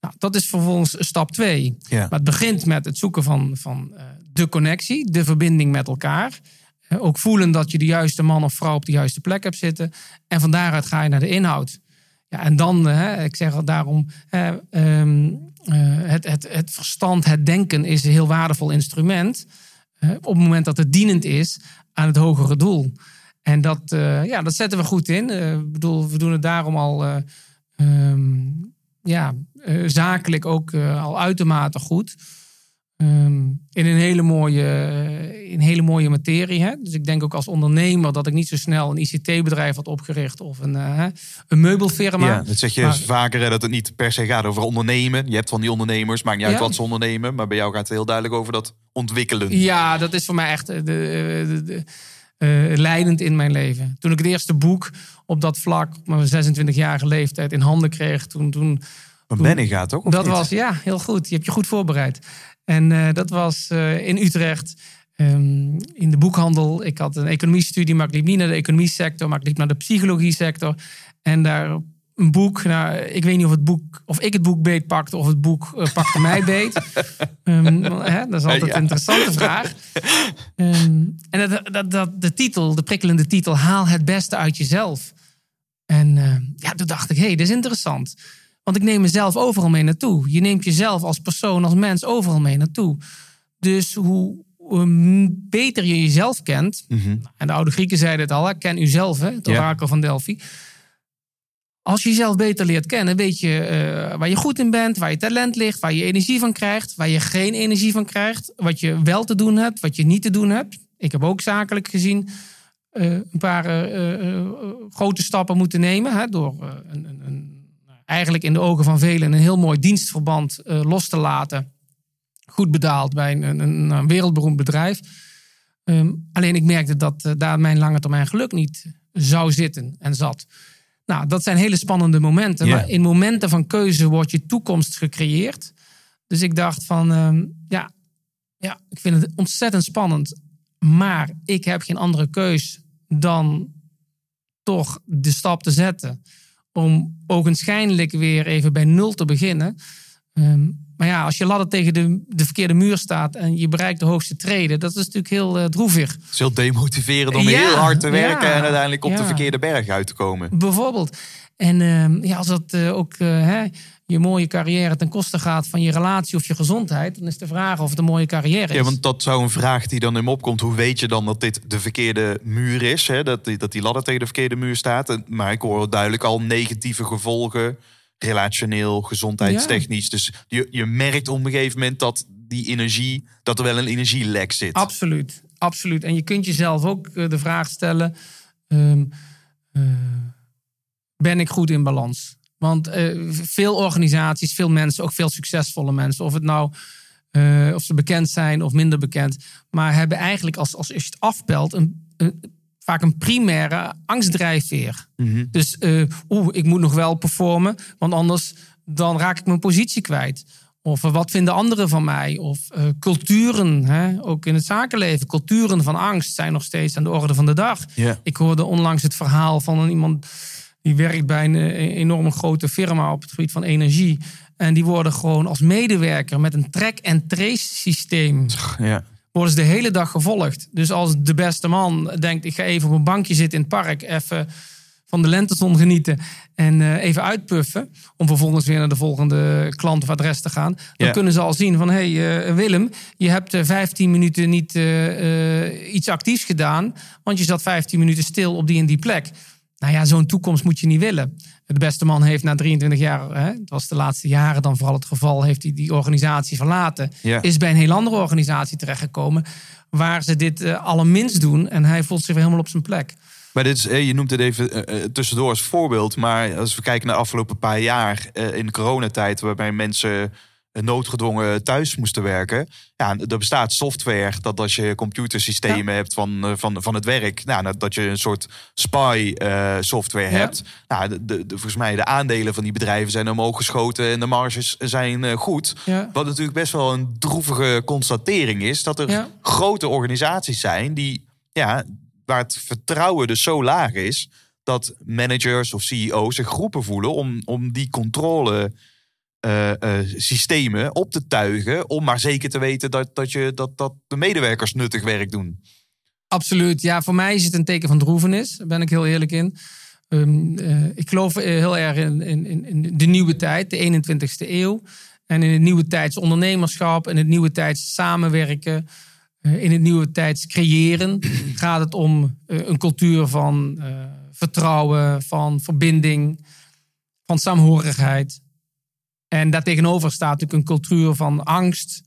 Nou, dat is vervolgens stap twee. Ja. Maar het begint met het zoeken van, van eh, de connectie, de verbinding met elkaar. Eh, ook voelen dat je de juiste man of vrouw op de juiste plek hebt zitten. En van daaruit ga je naar de inhoud. Ja, en dan, hè, ik zeg het daarom, eh, ehm, eh, het, het, het verstand, het denken is een heel waardevol instrument. eh, op het moment dat het dienend is aan het hogere doel. En dat, eh, ja, dat zetten we goed in. Eh, bedoel, we doen het daarom al eh, ehm, ja, eh, zakelijk ook eh, al uitermate goed. Ehm, in een hele mooie, eh, in hele mooie materie. Hè? Dus ik denk ook als ondernemer dat ik niet zo snel een ICT-bedrijf had opgericht of een, eh, een meubelfirma. Ja, dat zeg je Maar- vaker, hè, dat het niet per se gaat over ondernemen. Je hebt van die ondernemers, maakt niet uit Ja. wat ze ondernemen. Maar bij jou gaat het heel duidelijk over dat ontwikkelen. Ja, dat is voor mij echt eh, de, de, de, leidend in mijn leven. Toen ik het eerste boek op dat vlak, op mijn 26-jarige leeftijd, in handen kreeg, toen, toen Benny gaat of dat niet? was, ja, heel goed. Je hebt je goed voorbereid. En eh, dat was eh, in Utrecht, ehm, in de boekhandel. Ik had een economiestudie, maar ik liep niet naar de economiesector, maar ik liep naar de psychologie-sector. En daar een boek, nou, ik weet niet of het boek, of ik het boek beet pakte, of het boek eh, pakte mij beet. Ehm, hè, dat is altijd Ja. een interessante vraag. Ehm, en dat, dat, dat, de titel, de prikkelende titel, haal het beste uit jezelf. En eh, ja, toen dacht ik, hé, hey, dit is interessant. Want ik neem mezelf overal mee naartoe. Je neemt jezelf als persoon, als mens overal mee naartoe. Dus hoe, hoe beter je jezelf kent. Mhm. En de oude Grieken zeiden het al, hè, ken uzelf, hè, het orakel van Delphi. Als je jezelf beter leert kennen, weet je eh, waar je goed in bent, waar je talent ligt, waar je energie van krijgt, waar je geen energie van krijgt, wat je wel te doen hebt, wat je niet te doen hebt. Ik heb ook zakelijk gezien eh, een paar eh, grote stappen moeten nemen. Hè, door een, een, eigenlijk in de ogen van velen een heel mooi dienstverband eh, los te laten. Goed betaald bij een, een, een wereldberoemd bedrijf. Ehm, alleen ik merkte dat eh, daar mijn lange termijn geluk niet zou zitten en zat. Nou, dat zijn hele spannende momenten. Maar in momenten van keuze wordt je toekomst gecreëerd. Dus ik dacht van, ehm, ja, ja, ik vind het ontzettend spannend. Maar ik heb geen andere keus dan toch de stap te zetten. Om ogenschijnlijk weer even bij nul te beginnen. Ehm, maar ja, als je ladder tegen de, de verkeerde muur staat en je bereikt de hoogste treden, dat is natuurlijk heel eh, droevig. Het is heel demotiverend om Ja, heel hard te werken ja, en uiteindelijk op de verkeerde berg uit te komen. Bijvoorbeeld. En ehm, ja, als dat eh, ook eh, hè, je mooie carrière ten koste gaat van je relatie of je gezondheid, dan is de vraag of het een mooie carrière is. Ja, want dat zou een vraag die dan in me opkomt. Hoe weet je dan dat dit de verkeerde muur is? Hè? Dat, die, dat die ladder tegen de verkeerde muur staat. Maar ik hoor duidelijk al negatieve gevolgen. Relationeel, gezondheidstechnisch. Dus je, je merkt op een gegeven moment dat die energie, dat er wel een energielek zit. Absoluut, absoluut. En je kunt jezelf ook eh, de vraag stellen: ehm, eh, ben ik goed in balans? Want eh, veel organisaties, veel mensen, ook veel succesvolle mensen, of het nou eh, of ze bekend zijn of minder bekend, maar hebben eigenlijk als, als je het afpelt een, een- vaak een primaire angstdrijfveer. Mhm. Dus eh, oeh, ik moet nog wel performen, want anders dan raak ik mijn positie kwijt. Of wat vinden anderen van mij? Of culturen, hè? ook in het zakenleven. Culturen van angst zijn nog steeds aan de orde van de dag. Ik hoorde onlangs het verhaal van een, iemand die werkt bij een eh, enorme grote firma op het gebied van energie. En die worden gewoon als medewerker met een track-and-trace systeem Ja. worden ze de hele dag gevolgd. Dus als de beste man denkt, ik ga even op een bankje zitten in het park, even van de lentezon genieten en eh, even uitpuffen, om vervolgens weer naar de volgende klant of adres te gaan, dan kunnen ze al zien van, hé hey, eh, Willem, je hebt eh, 15 minuten niet iets actiefs gedaan, want je zat 15 minuten stil op die en die plek. Nou ja, zo'n toekomst moet je niet willen. De beste man heeft na 23 jaar, hè, het was de laatste jaren dan vooral het geval, heeft hij die organisatie verlaten. Is bij een heel andere organisatie terechtgekomen waar ze dit eh, allerminst doen. En hij voelt zich helemaal op zijn plek. Maar dit is, eh, je noemt het even eh, tussendoor als voorbeeld. Maar als we kijken naar de afgelopen paar jaar in de coronatijd, waarbij mensen noodgedwongen thuis moesten werken. Ja, er bestaat software dat als je computersystemen hebt van, eh, van, van het werk, nou, dat- je een soort spy eh, software Ja. hebt. Nou, de, de, volgens mij de aandelen van die bedrijven zijn omhoog geschoten en de marges zijn eh, goed. Ja. Wat natuurlijk best wel een droevige constatering is, dat er grote organisaties zijn die, ja, waar het vertrouwen dus zo laag is, dat managers of CEO's zich geroepen voelen om, om die controle eh, systemen op te tuigen, om maar zeker te weten dat, dat, je, dat, dat de medewerkers nuttig werk doen. Absoluut. Ja, voor mij is het een teken van droevenis. Daar ben ik heel eerlijk in. Ehm, eh, ik geloof heel erg in, in, in- de nieuwe tijd, de 21ste eeuw. En in het nieuwe tijds ondernemerschap, in het nieuwe tijds samenwerken, in het nieuwe tijds creëren. gaat het om een cultuur van vertrouwen, van verbinding, van saamhorigheid. En daartegenover staat natuurlijk een cultuur van angst,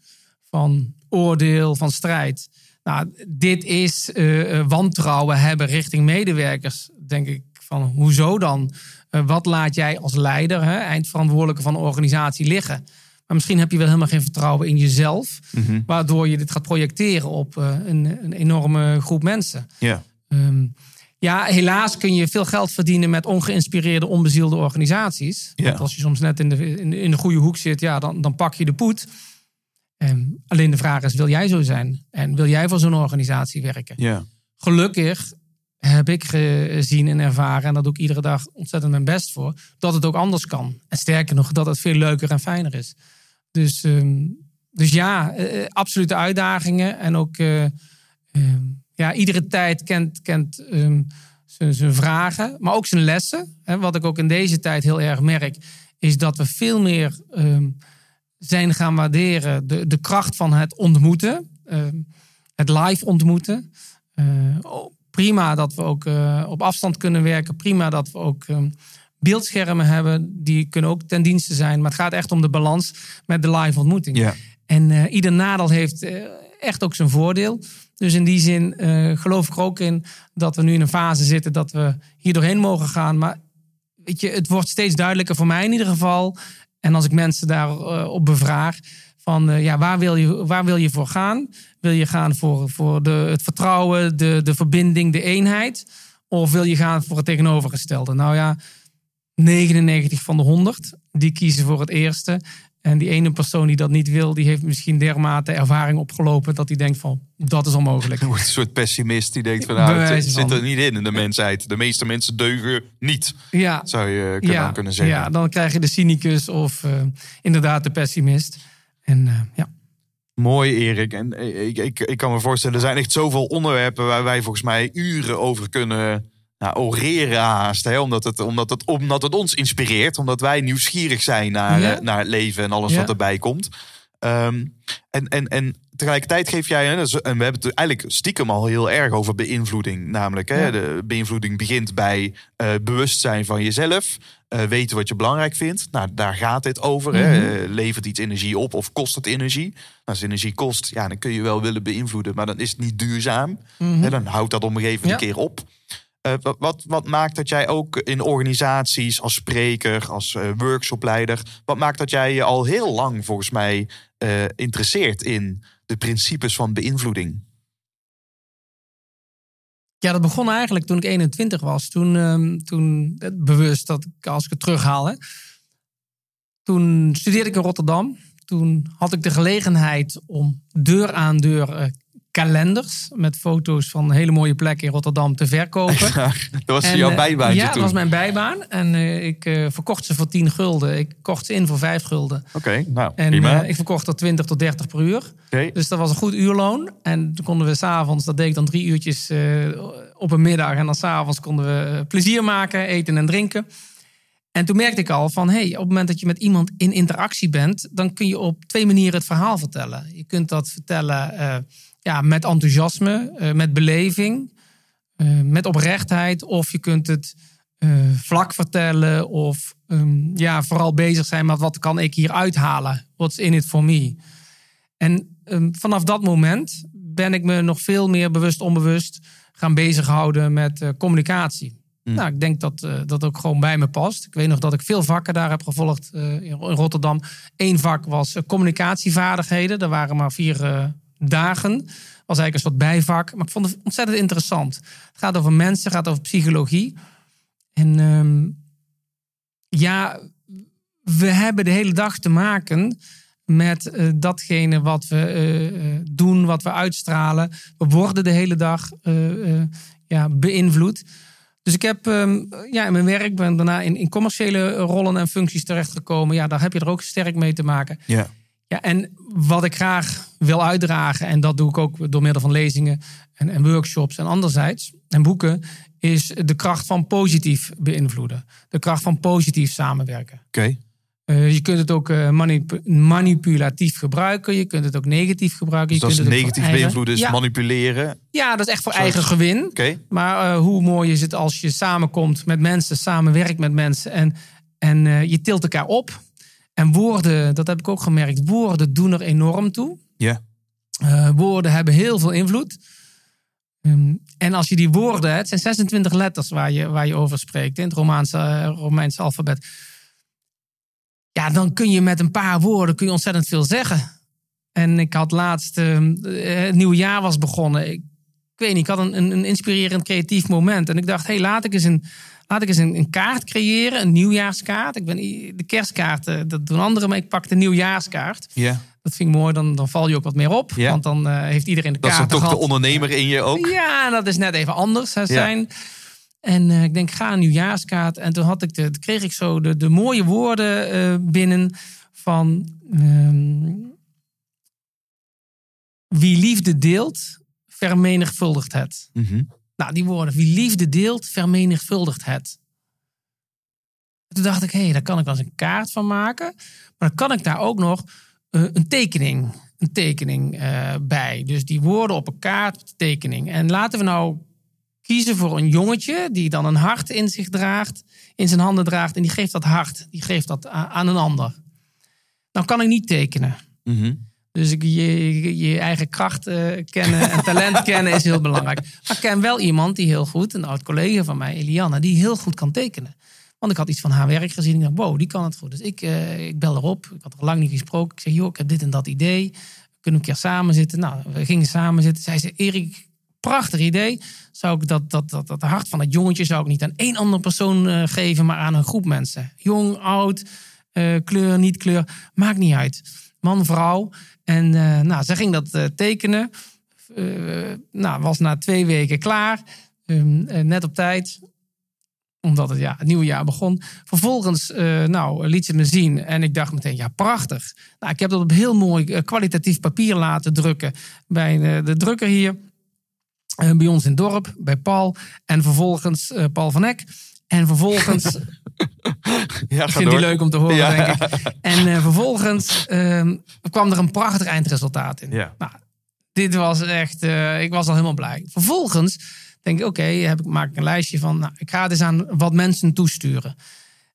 van oordeel, van strijd. Nou, dit is eh, eh, wantrouwen hebben richting medewerkers. Denk ik van, hoezo dan? Eh, wat laat jij als leider, hè, eindverantwoordelijke van een organisatie liggen? Maar misschien heb je wel helemaal geen vertrouwen in jezelf. Waardoor je dit gaat projecteren op een, een enorme groep mensen. Ja. Ehm, ja, helaas kun je veel geld verdienen met ongeïnspireerde, onbezielde organisaties. Ja. Want als je soms net in de, in de, in de goede hoek zit, ja, dan, dan pak je de poet. Ehm, alleen de vraag is, wil jij zo zijn? En wil jij voor zo'n organisatie werken? Ja. Gelukkig heb ik gezien en ervaren, en dat doe ik iedere dag ontzettend mijn best voor, dat het ook anders kan. En sterker nog, dat het veel leuker en fijner is. Dus, ehm, dus ja, eh, eh, absolute uitdagingen. En ook, eh, ehm, ja, iedere tijd kent, kent ehm, zijn, zijn vragen, maar ook zijn lessen. Hè, wat ik ook in deze tijd heel erg merk, is dat we veel meer ehm, zijn gaan waarderen de, de kracht van het ontmoeten. ehm, het live ontmoeten. Eh, oh, prima dat we ook eh, op afstand kunnen werken. Prima dat we ook beeldschermen hebben. Die kunnen ook ten dienste zijn. Maar het gaat echt om de balans met de live ontmoeting. Ja. En eh, ieder nadeel heeft echt ook zijn voordeel. Dus in die zin eh, geloof ik er ook in dat we nu in een fase zitten dat we hier doorheen mogen gaan. Maar weet je, het wordt steeds duidelijker voor mij in ieder geval. En als ik mensen daarop op bevraag, van eh, ja, waar wil, je, waar wil je voor gaan? Wil je gaan voor, voor de, het vertrouwen, de, de verbinding, de eenheid? Of wil je gaan voor het tegenovergestelde? Nou ja, 99 van de 100, die kiezen voor het eerste. En die ene persoon die dat niet wil, die heeft misschien dermate ervaring opgelopen dat hij denkt van, dat is onmogelijk. Een soort pessimist die denkt van nou, het zit er niet in in de mensheid. De meeste mensen deugen niet, Ja, zou je kunnen, ja, kunnen zeggen. ja, dan krijg je de cynicus of eh, inderdaad de pessimist. En eh, ja. Mooi, Erik. En ik, ik, ik kan me voorstellen, er zijn echt zoveel onderwerpen waar wij volgens mij uren over kunnen nou, oreren haast. Hè? Omdat, het, omdat, het, omdat het ons inspireert. Omdat wij nieuwsgierig zijn naar, Ja. eh, naar het leven en alles Ja. wat erbij komt. Ehm, en, en, en tegelijkertijd geef jij, en we hebben het eigenlijk stiekem al heel erg over beïnvloeding. Namelijk, hè, Ja. de beïnvloeding begint bij eh, bewustzijn van jezelf. eh, weten wat je belangrijk vindt. Nou, daar gaat dit over. hè. Mhm. Levert iets energie op of kost het energie? Nou, als energie kost, ja, dan kun je wel willen beïnvloeden, maar dan is het niet duurzaam. Mhm. Hè, dan houdt dat op een gegeven moment een keer op. Eh, wat, wat, maakt dat jij ook in organisaties, als spreker, als eh, workshopleider, wat maakt dat jij je al heel lang volgens mij eh, interesseert in de principes van beïnvloeding? Ja, dat begon eigenlijk toen ik 21 was. Toen, ehm, toen bewust dat ik, als ik het terughaal. Hè, toen studeerde ik in Rotterdam. Toen had ik de gelegenheid om deur aan deur kalenders met foto's van hele mooie plekken in Rotterdam te verkopen. dat was En, jouw eh, bijbaantje Ja, dat was mijn bijbaan. En eh, ik eh, verkocht ze voor 10 gulden. Ik kocht ze in voor 5 gulden. Oké, nou En eh, ik verkocht dat 20 tot 30 per uur. Dus dat was een goed uurloon. En toen konden we s'avonds, dat deed ik dan drie uurtjes op een middag. En dan s'avonds konden we plezier maken, eten en drinken. En toen merkte ik al van, hey, op het moment dat je met iemand in interactie bent, dan kun je op twee manieren het verhaal vertellen. Je kunt dat vertellen eh, ja, met enthousiasme, eh, met beleving, eh, met oprechtheid. Of je kunt het vlak vertellen of ehm, ja, vooral bezig zijn met wat kan ik hier uithalen? What's in it for me? En ehm, vanaf dat moment ben ik me nog veel meer bewust, onbewust gaan bezighouden met eh, communicatie. Nou, ik denk dat eh, dat ook gewoon bij me past. Ik weet nog dat ik veel vakken daar heb gevolgd eh, in Rotterdam. Eén vak was eh, communicatievaardigheden. Er waren maar vier dagen. Was eigenlijk een soort bijvak. Maar ik vond het ontzettend interessant. Het gaat over mensen, het gaat over psychologie. En ehm, ja, we hebben de hele dag te maken met datgene wat we doen, wat we uitstralen. We worden de hele dag ja, beïnvloed. Dus ik heb ehm, ja, in mijn werk ben daarna in, in commerciële rollen en functies terechtgekomen. Ja, daar heb je er ook sterk mee te maken. Ja. Ja, en wat ik graag wil uitdragen, en dat doe ik ook door middel van lezingen en, en workshops en anderzijds, en boeken, is de kracht van positief beïnvloeden. De kracht van positief samenwerken. Oké. Eh, je kunt het ook eh, manipu- manipulatief gebruiken. Je kunt het ook negatief gebruiken. Je Dus dat is kunt het voor negatief eigen- beïnvloeden, is ja, manipuleren. Ja, dat is echt voor eigen gewin. Maar eh, hoe mooi is het als je samenkomt met mensen, samenwerkt met mensen en, en je tilt elkaar op. En woorden, dat heb ik ook gemerkt, woorden doen er enorm toe. Ja. Woorden hebben heel veel invloed. Ehm, en als je die woorden, het zijn 26 letters waar je, waar je over spreekt in het Romaanse, Romeinse alfabet. Ja, dan kun je met een paar woorden kun je ontzettend veel zeggen. En ik had laatst, eh, het nieuwe jaar was begonnen. Ik, ik weet niet, ik had een, een, een inspirerend creatief moment. En ik dacht, hé, hey, laat ik eens, een, laat ik eens een, een kaart creëren, een nieuwjaarskaart. Ik ben, de kerstkaarten, dat doen anderen, maar ik pak de nieuwjaarskaart. Ja. Dat vind ik mooi, dan, dan val je ook wat meer op. Want dan eh, heeft iedereen de Dat is kaart toch de ondernemer in je ook? Ja, dat is net even anders hè, zijn. En eh, ik denk, ga een nieuwjaarskaart. En toen had ik de, kreeg ik zo de, de mooie woorden eh, binnen van... ehm, wie liefde deelt, vermenigvuldigt het. Mhm. Nou, die woorden, wie liefde deelt, vermenigvuldigt het. Toen dacht ik, hé, hey, daar kan ik wel eens een kaart van maken. Maar dan kan ik daar ook nog eh, een tekening, een tekening bij. Dus die woorden op een kaart, tekening. En laten we nou kiezen voor een jongetje die dan een hart in zich draagt, in zijn handen draagt. En die geeft dat hart, die geeft dat aan een ander. Dan kan ik niet tekenen. Mhm. Dus je, je, je eigen kracht eh, kennen en talent kennen is heel belangrijk. Maar ik ken wel iemand die heel goed, een oud collega van mij, Eliane, die heel goed kan tekenen. Want ik had iets van haar werk gezien. Ik dacht, wow, die kan het goed. Dus ik, eh, ik bel erop. Ik had er lang niet gesproken. Ik zeg, joh, ik heb dit en dat idee. Kunnen we een keer samen zitten? Nou, we gingen samen zitten. Zij zei, Erik, prachtig idee. Zou ik dat, dat, dat, dat hart van dat jongetje zou ik niet aan één andere persoon eh, geven, maar aan een groep mensen. Jong, oud, eh, kleur, niet kleur, maakt niet uit. Man, vrouw. En eh, nou, zij ging dat tekenen. Nou, was na twee weken klaar. Ehm, eh, net op tijd omdat het, ja, het nieuwe jaar begon. Vervolgens nou, liet ze me zien en ik dacht meteen, ja, prachtig. Nou, ik heb dat op heel mooi kwalitatief papier laten drukken bij de drukker hier. Eh, bij ons in het dorp, bij Paul. En vervolgens eh, Paul van Eck. En vervolgens Ja, ik vind die leuk om te horen, Ja. denk ik. En eh, vervolgens ehm, kwam er een prachtig eindresultaat in. Ja. Nou, dit was echt, ik was al helemaal blij. Vervolgens denk ik, oké, heb ik maak ik een lijstje van, nou, ik ga het eens aan wat mensen toesturen.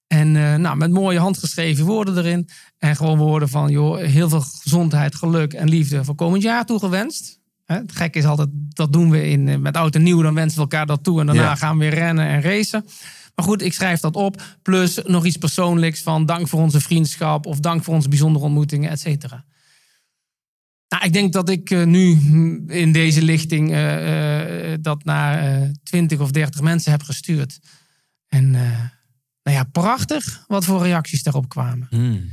En nou, met mooie handgeschreven woorden erin. En gewoon woorden van, joh, heel veel gezondheid, geluk en liefde voor komend jaar toegewenst. Het gekke is altijd, dat doen we in, eh, met oud en nieuw. Dan wensen we elkaar dat toe. En daarna gaan we weer rennen en racen. Maar goed, ik schrijf dat op. Plus nog iets persoonlijks van dank voor onze vriendschap. Of dank voor onze bijzondere ontmoetingen, et cetera. Nou, ik denk dat ik eh, nu in deze lichting eh, dat naar eh 20 of 30 mensen heb gestuurd. En nou ja, prachtig wat voor reacties daarop kwamen. Hmm.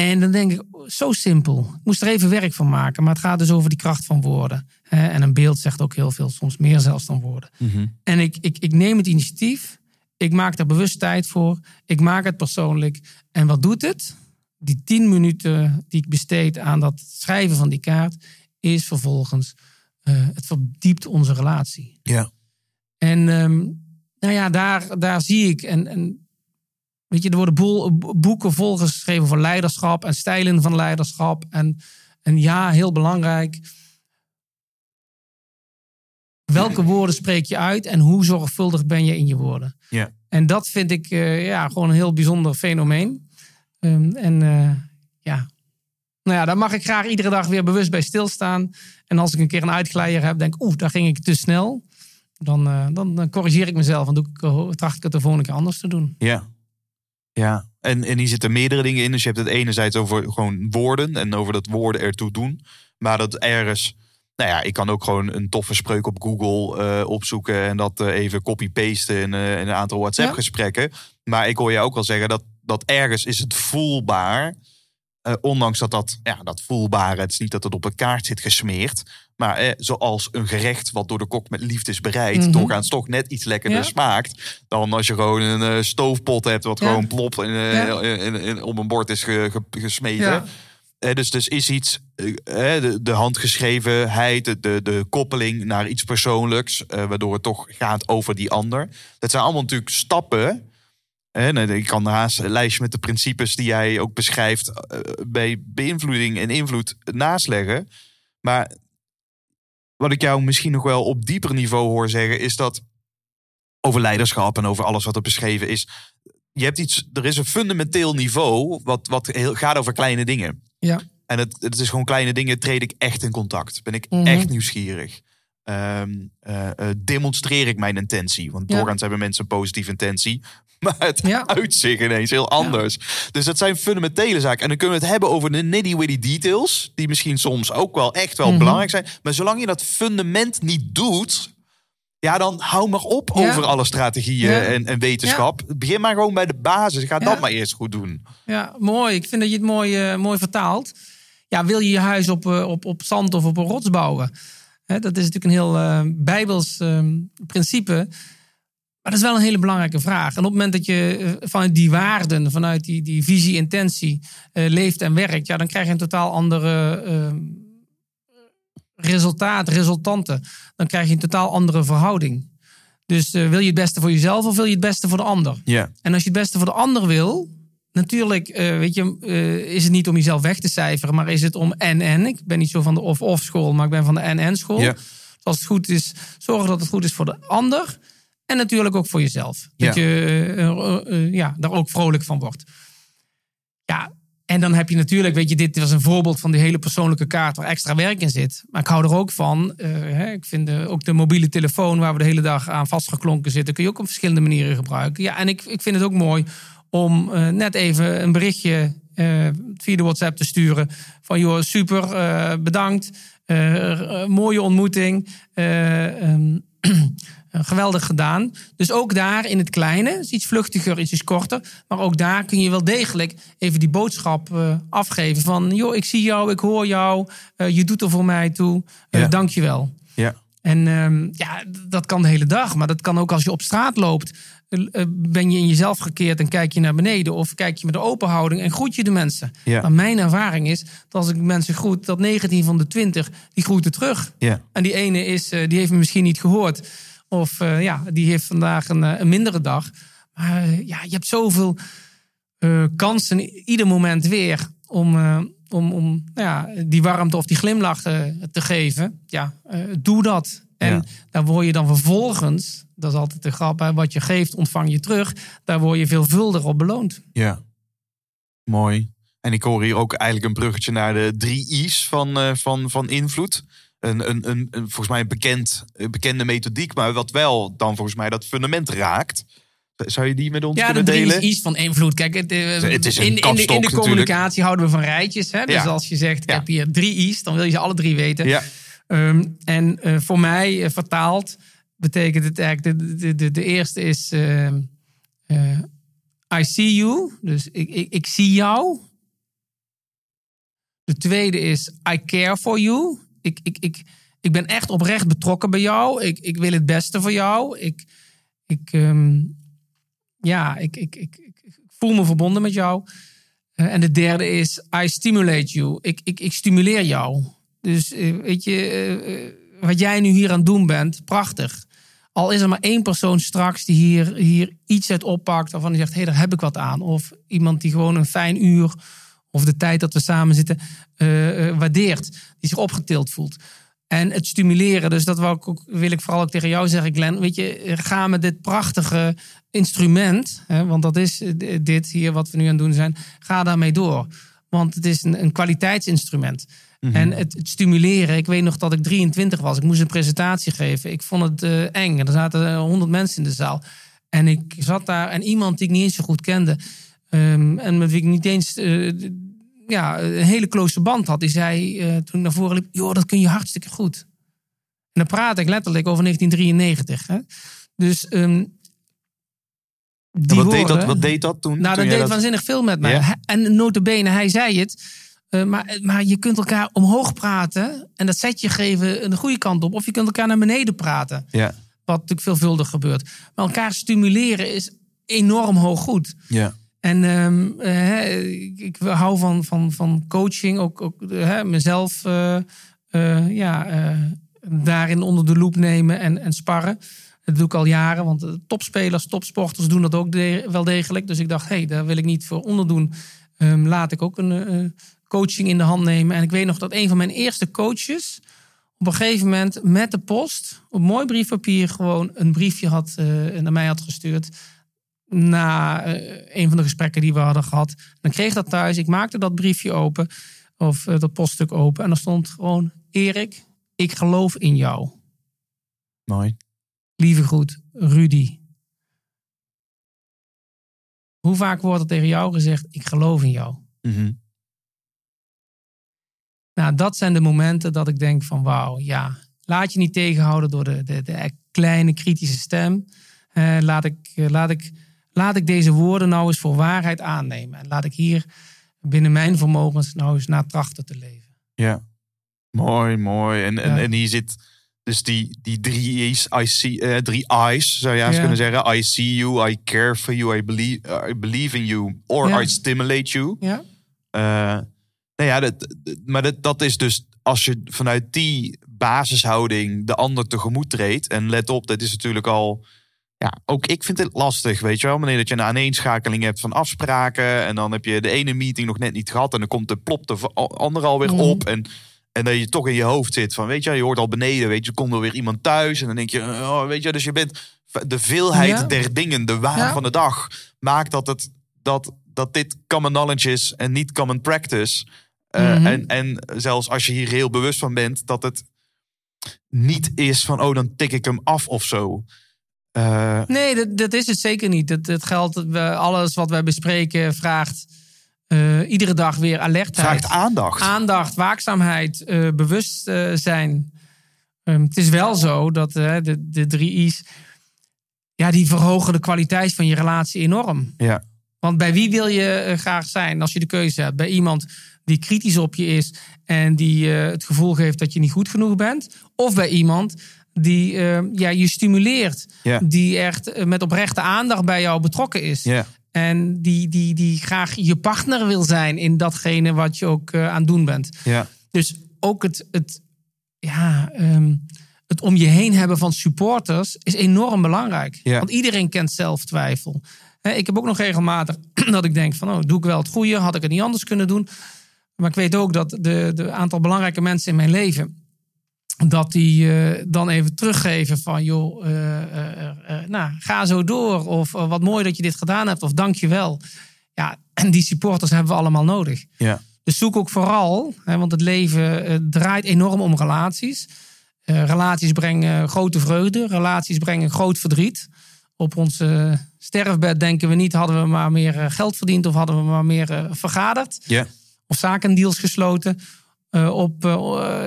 En dan denk ik, zo simpel. Ik moest er even werk van maken. Maar het gaat dus over die kracht van woorden. Hè, En een beeld zegt ook heel veel, soms meer zelfs dan woorden. Mhm. En ik, ik, ik neem het initiatief. Ik maak daar bewust tijd voor. Ik maak het persoonlijk. En wat doet het? Die tien minuten die ik besteed aan dat schrijven van die kaart, is vervolgens, eh, het verdiept onze relatie. Ja. En ehm, nou ja, daar, daar zie ik. En, en weet je, er worden boel, boeken volgeschreven over leiderschap en stijlen van leiderschap. En, en ja, heel belangrijk. Welke woorden spreek je uit en hoe zorgvuldig ben je in je woorden? Ja. En dat vind ik eh, ja, gewoon een heel bijzonder fenomeen. Ehm, en eh, ja, nou ja, daar mag ik graag iedere dag weer bewust bij stilstaan. En als ik een keer een uitglijer heb, denk ik, oeh, daar ging ik te snel. Dan, eh, dan, dan corrigeer ik mezelf en doe ik, tracht ik het de volgende keer anders te doen. Ja. Ja, en, en hier zitten meerdere dingen in. Dus je hebt het enerzijds over gewoon woorden en over dat woorden ertoe doen. Maar dat ergens, nou ja, ik kan ook gewoon een toffe spreuk op Google eh, opzoeken en dat eh, even copy-pasten in, eh, in een aantal WhatsApp-gesprekken. Maar ik hoor je ook al zeggen dat, dat ergens is het voelbaar. Eh, ondanks dat dat, ja, dat voelbare, het is niet dat het op een kaart zit gesmeerd. Maar eh, zoals een gerecht wat door de kok met liefde is bereid, Mhm. doorgaans toch net iets lekkerder Ja. smaakt. Dan als je gewoon een eh, stoofpot hebt wat Ja. gewoon plop in, Ja. in, op een bord is ge- ge- gesmeten. Eh, dus dus is iets, eh, de, de handgeschrevenheid, de, de, de koppeling naar iets persoonlijks, waardoor het toch gaat over die ander. Dat zijn allemaal natuurlijk stappen. En ik kan haast een lijstje met de principes die jij ook beschrijft eh, bij beïnvloeding en invloed naast leggen. Maar wat ik jou misschien nog wel op dieper niveau hoor zeggen, is dat over leiderschap en over alles wat er beschreven is. Je hebt iets, er is een fundamenteel niveau wat, wat heel, gaat over kleine dingen. Ja. En het, het is gewoon kleine dingen, treed ik echt in contact. Ben ik Mhm. echt nieuwsgierig. Ehm, eh, eh, demonstreer ik mijn intentie. Want Ja. doorgaans hebben mensen een positieve intentie. Maar het Ja. uit zich ineens heel anders. Dus dat zijn fundamentele zaken. En dan kunnen we het hebben over de nitty-witty details. Die misschien soms ook wel echt wel Mhm. belangrijk zijn. Maar zolang je dat fundament niet doet... Ja, dan hou maar op over alle strategieën en, en wetenschap. Begin maar gewoon bij de basis. Ga dat maar eerst goed doen. Ja, mooi. Ik vind dat je het mooi, eh, mooi vertaalt. Ja, wil je je huis op, op, op zand of op een rots bouwen? Dat is natuurlijk een heel eh, bijbels eh, principe. Maar dat is wel een hele belangrijke vraag. En op het moment dat je eh, vanuit die waarden, vanuit die, die visie, intentie eh, leeft en werkt, ja, dan krijg je een totaal andere eh, resultaat, resultanten. Dan krijg je een totaal andere verhouding. Dus wil je het beste voor jezelf of wil je het beste voor de ander? Ja. En als je het beste voor de ander wil, natuurlijk, eh, weet je, eh, is het niet om jezelf weg te cijferen, maar is het om en-en. Ik ben niet zo van de of-of school, maar ik ben van de en-en school. Ja. Dus als het goed is, zorgen dat het goed is voor de ander. En natuurlijk ook voor jezelf. Dat Ja. je eh, ja, daar ook vrolijk van wordt. Ja, en dan heb je natuurlijk, weet je, dit was een voorbeeld van die hele persoonlijke kaart waar extra werk in zit. Maar ik hou er ook van. hè, ik vind de- ook de mobiele telefoon waar we de hele dag aan vastgeklonken zitten, kun je ook op verschillende manieren gebruiken. Ja, en ik, ik vind het ook mooi om eh, net even een berichtje eh, via de WhatsApp te sturen. Van joh, super, eh, bedankt. mooie ontmoeting. eh, ehm, geweldig gedaan. Dus ook daar in het kleine, is iets vluchtiger, iets is korter. Maar ook daar kun je wel degelijk even die boodschap afgeven. Van, joh, ik zie jou, ik hoor jou. je doet er voor mij toe. Ja. Dank je wel. Ja. En ehm, ja, dat kan de hele dag. Maar dat kan ook als je op straat loopt. Eh, Ben je in jezelf gekeerd en kijk je naar beneden? Of kijk je met een open houding en groet je de mensen? Ja. Maar mijn ervaring is dat als ik mensen groet, dat 19 van de 20 die groeten terug. Ja. En die ene is, eh, die heeft me misschien niet gehoord. Of eh, ja, die heeft vandaag een, een mindere dag. Maar ja, je hebt zoveel kansen ieder moment weer om, om, om nou ja, die warmte of die glimlach te geven. Ja, doe dat. En Ja. daar word je dan vervolgens, dat is altijd de grap, hè, wat je geeft, ontvang je terug. Daar word je veelvuldig op beloond. Ja. Mooi. En ik hoor hier ook eigenlijk een bruggetje naar de drie I's van, eh, van, van invloed. Een, een, een, een- volgens mij een bekend, een bekende methodiek, maar wat wel dan volgens mij dat fundament raakt. Zou je die met ons Ja, de kunnen drie delen? is iets van invloed. Kijk, het, eh, Het is een in, in, de, in de natuurlijk. communicatie houden we van rijtjes. Hè? Dus Ja. als je zegt, ik Ja. heb hier drie I's, dan wil je ze alle drie weten. Ja, Ehm, en eh, voor mij eh, vertaald betekent het eigenlijk, de, de, de, de eerste is ehm, eh, I see you. Dus ik, ik, ik zie jou. De tweede is I care for you. Ik, ik, ik, ik ben echt oprecht betrokken bij jou. Ik, ik wil het beste voor jou. Ik, ik, ehm, ja, ik, ik, ik, ik, voel me verbonden met jou. Eh, en de derde is I stimulate you. Ik, ik, ik stimuleer jou. Dus eh, weet je, wat jij nu hier aan het doen bent, prachtig. Al is er maar één persoon straks die hier, hier iets uit oppakt waarvan hij zegt, hé, hey, daar heb ik wat aan. Of iemand die gewoon een fijn uur of de tijd dat we samen zitten eh, eh, waardeert. Die zich opgetild voelt. En het stimuleren, dus dat wil ik, ook, wil ik vooral ook tegen jou zeggen, Glenn. Weet je, ga met dit prachtige instrument, hè, want dat is eh, dit hier wat we nu aan het doen zijn, ga daarmee door. Want het is een, een kwaliteitsinstrument. En het, het stimuleren, ik weet nog dat ik 23 was. Ik moest een presentatie geven. Ik vond het eh, eng. Er zaten 100 mensen in de zaal. En ik zat daar en iemand die ik niet eens zo goed kende. ehm, en met wie ik niet eens eh, ja, een hele close band had. Die zei eh, toen ik naar voren liep: Joh, dat kun je hartstikke goed. En dan praat ik letterlijk over 1993. Hè? Dus. ehm, die wat, deed dat, wat deed dat toen? nou, toen dat deed waanzinnig veel met mij. Ja? En notabene, hij zei het. Eh, maar, maar je kunt elkaar omhoog praten. En dat zetje geven de goede kant op. Of je kunt elkaar naar beneden praten. Ja, Wat natuurlijk veelvuldig gebeurt. Maar elkaar stimuleren is enorm hoog goed. ja, En ehm, eh, ik, ik hou van, van, van coaching. Ook, ook eh, mezelf eh, eh, ja, eh, daarin onder de loep nemen en, en sparren. Dat doe ik al jaren, want eh, topspelers, topsporters doen dat ook de- wel degelijk. Dus ik dacht, hé, hey, daar wil ik niet voor onderdoen. Ehm, laat ik ook een eh, coaching in de hand nemen. En ik weet nog dat een van mijn eerste coaches op een gegeven moment met de post op mooi briefpapier gewoon een briefje had eh, naar mij had gestuurd na eh, een van de gesprekken die we hadden gehad. Dan kreeg ik dat thuis. Ik maakte dat briefje open. Of eh, dat poststuk open. En er stond gewoon... Erik, ik geloof in jou. mooi. Lieve groet, Rudy. Hoe vaak wordt er tegen jou gezegd... Ik geloof in jou? Mhm. Nou, dat zijn de momenten dat ik denk van... Wauw, ja. Laat je niet tegenhouden door de, de, de kleine kritische stem. Eh, laat, ik, eh, laat, ik, laat ik deze woorden nou eens voor waarheid aannemen. En laat ik hier binnen mijn vermogens nou eens naar trachten te leven. Ja, mooi, mooi. En, en, Ja. en hier zit dus die, die drie I's, I see, eh, drie I's zou je Ja. kunnen zeggen. I see you, I care for you, I believe, uh, I believe in you, or Ja. I stimulate you. Ja? Nou ja, dat, maar dat, dat is dus als je vanuit die basishouding de ander tegemoet treedt. En let op, dat is natuurlijk al. Ja, ook ik vind het lastig, weet je wel. Wanneer dat je een aaneenschakeling hebt van afspraken. En dan heb je de ene meeting nog net niet gehad. En dan komt de plop de andere alweer Mhm. op. En, en dat je toch in je hoofd zit van, weet je, je hoort al beneden, weet je, komt er weer iemand thuis. En dan denk je, oh, weet je, dus je bent de veelheid Ja. der dingen, de waan Ja. van de dag, maakt dat het dat, dat dit common knowledge is en niet common practice. Uh, Mhm. en, en zelfs als je hier heel bewust van bent, dat het niet is van, oh, dan tik ik hem af of zo. Uh, Nee, dat, dat is het zeker niet. Het, het geldt, we, alles wat wij bespreken vraagt uh, iedere dag weer alertheid. vraagt aandacht. Aandacht, waakzaamheid, bewustzijn. Ehm, het is wel zo dat eh, de, de drie I's, ja, die verhogen de kwaliteit van je relatie enorm. Ja. Want bij wie wil je eh, graag zijn als je de keuze hebt? Bij iemand die kritisch op je is en die eh, het gevoel geeft dat je niet goed genoeg bent? Of bij iemand die eh, ja, je stimuleert, Ja. die echt eh, met oprechte aandacht bij jou betrokken is? Ja. En die, die, die graag je partner wil zijn in datgene wat je ook aan het doen bent. Ja. Dus ook het, het, ja, ehm, het om je heen hebben van supporters is enorm belangrijk. Ja. Want iedereen kent zelftwijfel. Hè, Ik heb ook nog regelmatig dat ik denk van, oh, doe ik wel het goede? Had ik het niet anders kunnen doen? Maar ik weet ook dat de, de aantal belangrijke mensen in mijn leven, dat die eh, dan even teruggeven van, joh, eh, eh, nou, ga zo door. Of wat mooi dat je dit gedaan hebt. Of dank je wel. Ja, en die supporters hebben we allemaal nodig. Ja. Dus zoek ook vooral, hè, want het leven draait enorm om relaties. Relaties brengen grote vreugde, relaties brengen groot verdriet. Op ons sterfbed denken we niet, hadden we maar meer geld verdiend of hadden we maar meer vergaderd Ja. Of zakendeals gesloten. Eh, op, eh,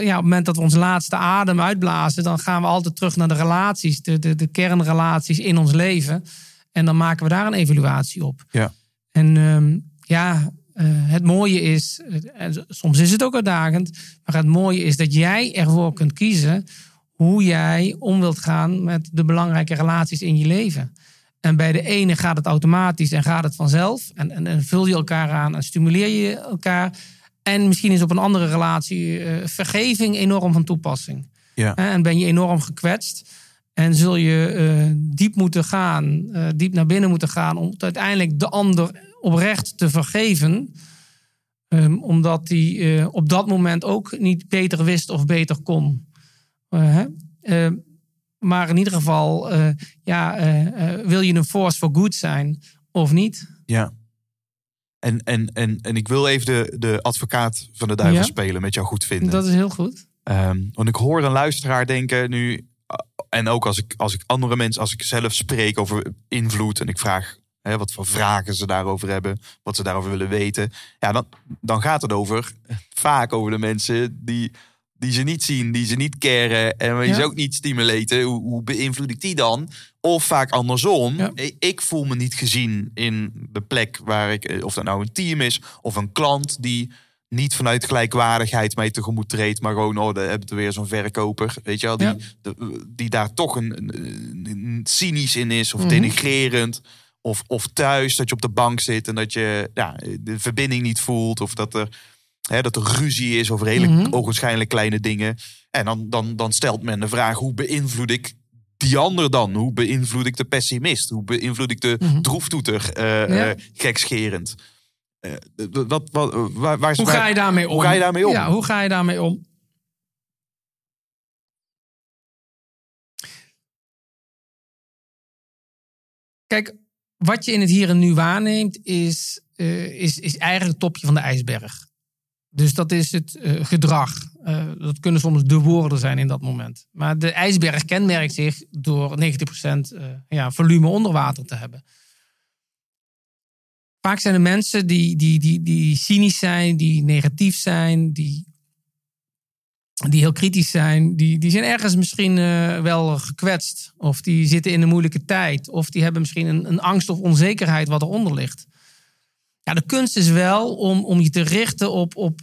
ja, op het moment dat we onze laatste adem uitblazen, dan gaan we altijd terug naar de relaties, de, de, de kernrelaties in ons leven. En dan maken we daar een evaluatie op. Ja. En ehm, ja, eh, het mooie is, en soms is het ook uitdagend, maar het mooie is dat jij ervoor kunt kiezen hoe jij om wilt gaan met de belangrijke relaties in je leven. En bij de ene gaat het automatisch en gaat het vanzelf. En, en, en vul je elkaar aan en stimuleer je elkaar. En misschien is op een andere relatie eh, vergeving enorm van toepassing. Ja. En ben je enorm gekwetst. En zul je eh, diep moeten gaan, eh, diep naar binnen moeten gaan. om uiteindelijk de ander oprecht te vergeven. Ehm, omdat hij eh, op dat moment ook niet beter wist of beter kon. Hè? Maar in ieder geval, eh, ja, eh, eh, wil je een force for good zijn of niet? Ja. En, en, en, en ik wil even de, de advocaat van de duivel Ja. spelen met jou goed vinden. Dat is heel goed. Ehm, want ik hoor een luisteraar denken nu, en ook als ik, als ik andere mensen, als ik zelf spreek over invloed en ik vraag hè, wat voor vragen ze daarover hebben, wat ze daarover willen weten, ja, dan, dan gaat het over, vaak over de mensen die, die ze niet zien, die ze niet caren en die Ja. ze ook niet stimuleren. Hoe, hoe beïnvloed ik die dan? Of vaak andersom, Ja. ik, voel me niet gezien in de plek waar ik, eh, of dat nou een team is of een klant die niet vanuit gelijkwaardigheid mij tegemoet treedt, maar gewoon, oh, daar hebben we weer zo'n verkoper, weet je wel, die, Ja. de- die daar toch een, een, een cynisch in is of Mhm. denigrerend. Of, of thuis dat je op de bank zit en dat je ja, de verbinding niet voelt. Of dat er, hè, dat er ruzie is over hele ogenschijnlijk kleine dingen. En dan, dan, dan stelt men de vraag: hoe beïnvloed ik die ander dan? Hoe beïnvloed ik de pessimist? Hoe beïnvloed ik de Mhm. droeftoeter eh, Ja. eh, gekscherend? Eh, wat, wat, waar, waar, Hoe ga je daarmee om? Hoe ga je daarmee om? Ja, hoe ga je daarmee om? Kijk, wat je in het hier en nu waarneemt, is, is, is eigenlijk het topje van de ijsberg. Dus dat is het eh, gedrag. Eh, dat kunnen soms de woorden zijn in dat moment. Maar de ijsberg kenmerkt zich door 90% eh, ja, volume onder water te hebben. Vaak zijn er mensen die, die, die, die cynisch zijn, die negatief zijn, die, die heel kritisch zijn. Die, die zijn ergens misschien wel gekwetst. Of die zitten in een moeilijke tijd. Of die hebben misschien een, een angst of onzekerheid wat eronder ligt. Ja, de kunst is wel om, om je te richten op, op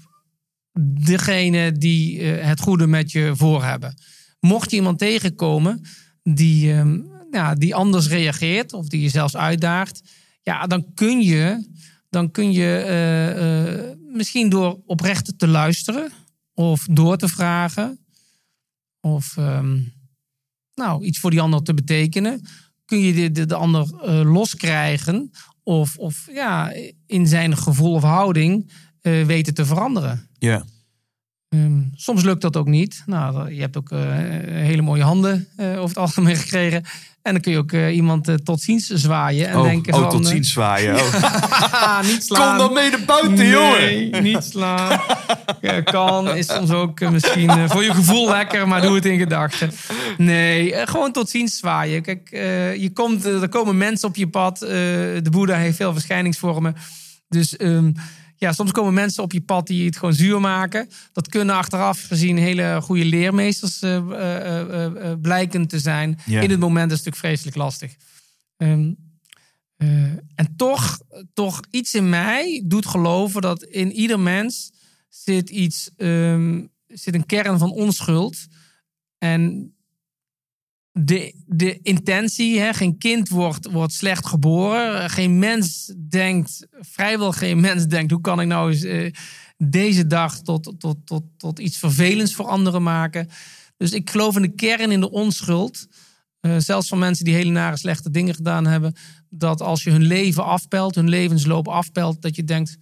degene die eh, het goede met je voor hebben. Mocht je iemand tegenkomen die, ehm, ja, die anders reageert of die je zelfs uitdaagt, ja, dan kun je, dan kun je eh, eh, misschien door oprecht te luisteren of door te vragen of ehm, nou, iets voor die ander te betekenen, kun je de, de, de ander loskrijgen of, of ja, in zijn gevoel of houding eh, weten te veranderen. Ja. Ehm, soms lukt dat ook niet. Nou, je hebt ook eh, hele mooie handen eh, over het algemeen gekregen. En dan kun je ook eh, iemand eh, tot ziens zwaaien. En oh, denken oh, van, tot eh, ziens zwaaien. Oh. niet slaan. Kom dan mee naar buiten, nee, jongen. niet slaan. Ja, kan, is soms ook misschien voor je gevoel lekker, maar doe het in gedachten. Nee, gewoon tot ziens zwaaien. Kijk, je komt, er komen mensen op je pad. de Boeddha heeft veel verschijningsvormen. Dus ehm, ja, soms komen mensen op je pad die het gewoon zuur maken. Dat kunnen achteraf gezien hele goede leermeesters eh, blijken te zijn. In het moment is het natuurlijk vreselijk lastig. Ehm, eh, en toch, toch iets in mij doet geloven dat in ieder mens zit iets, ehm, zit een kern van onschuld. En de, de intentie, hè, geen kind wordt, wordt slecht geboren. Geen mens denkt, vrijwel geen mens denkt, hoe kan ik nou eens eh, deze dag tot, tot, tot, tot iets vervelends voor anderen maken. Dus ik geloof in de kern, in de onschuld. Eh, zelfs van mensen die hele nare slechte dingen gedaan hebben. Dat als je hun leven afpelt, hun levensloop afpelt, dat je denkt,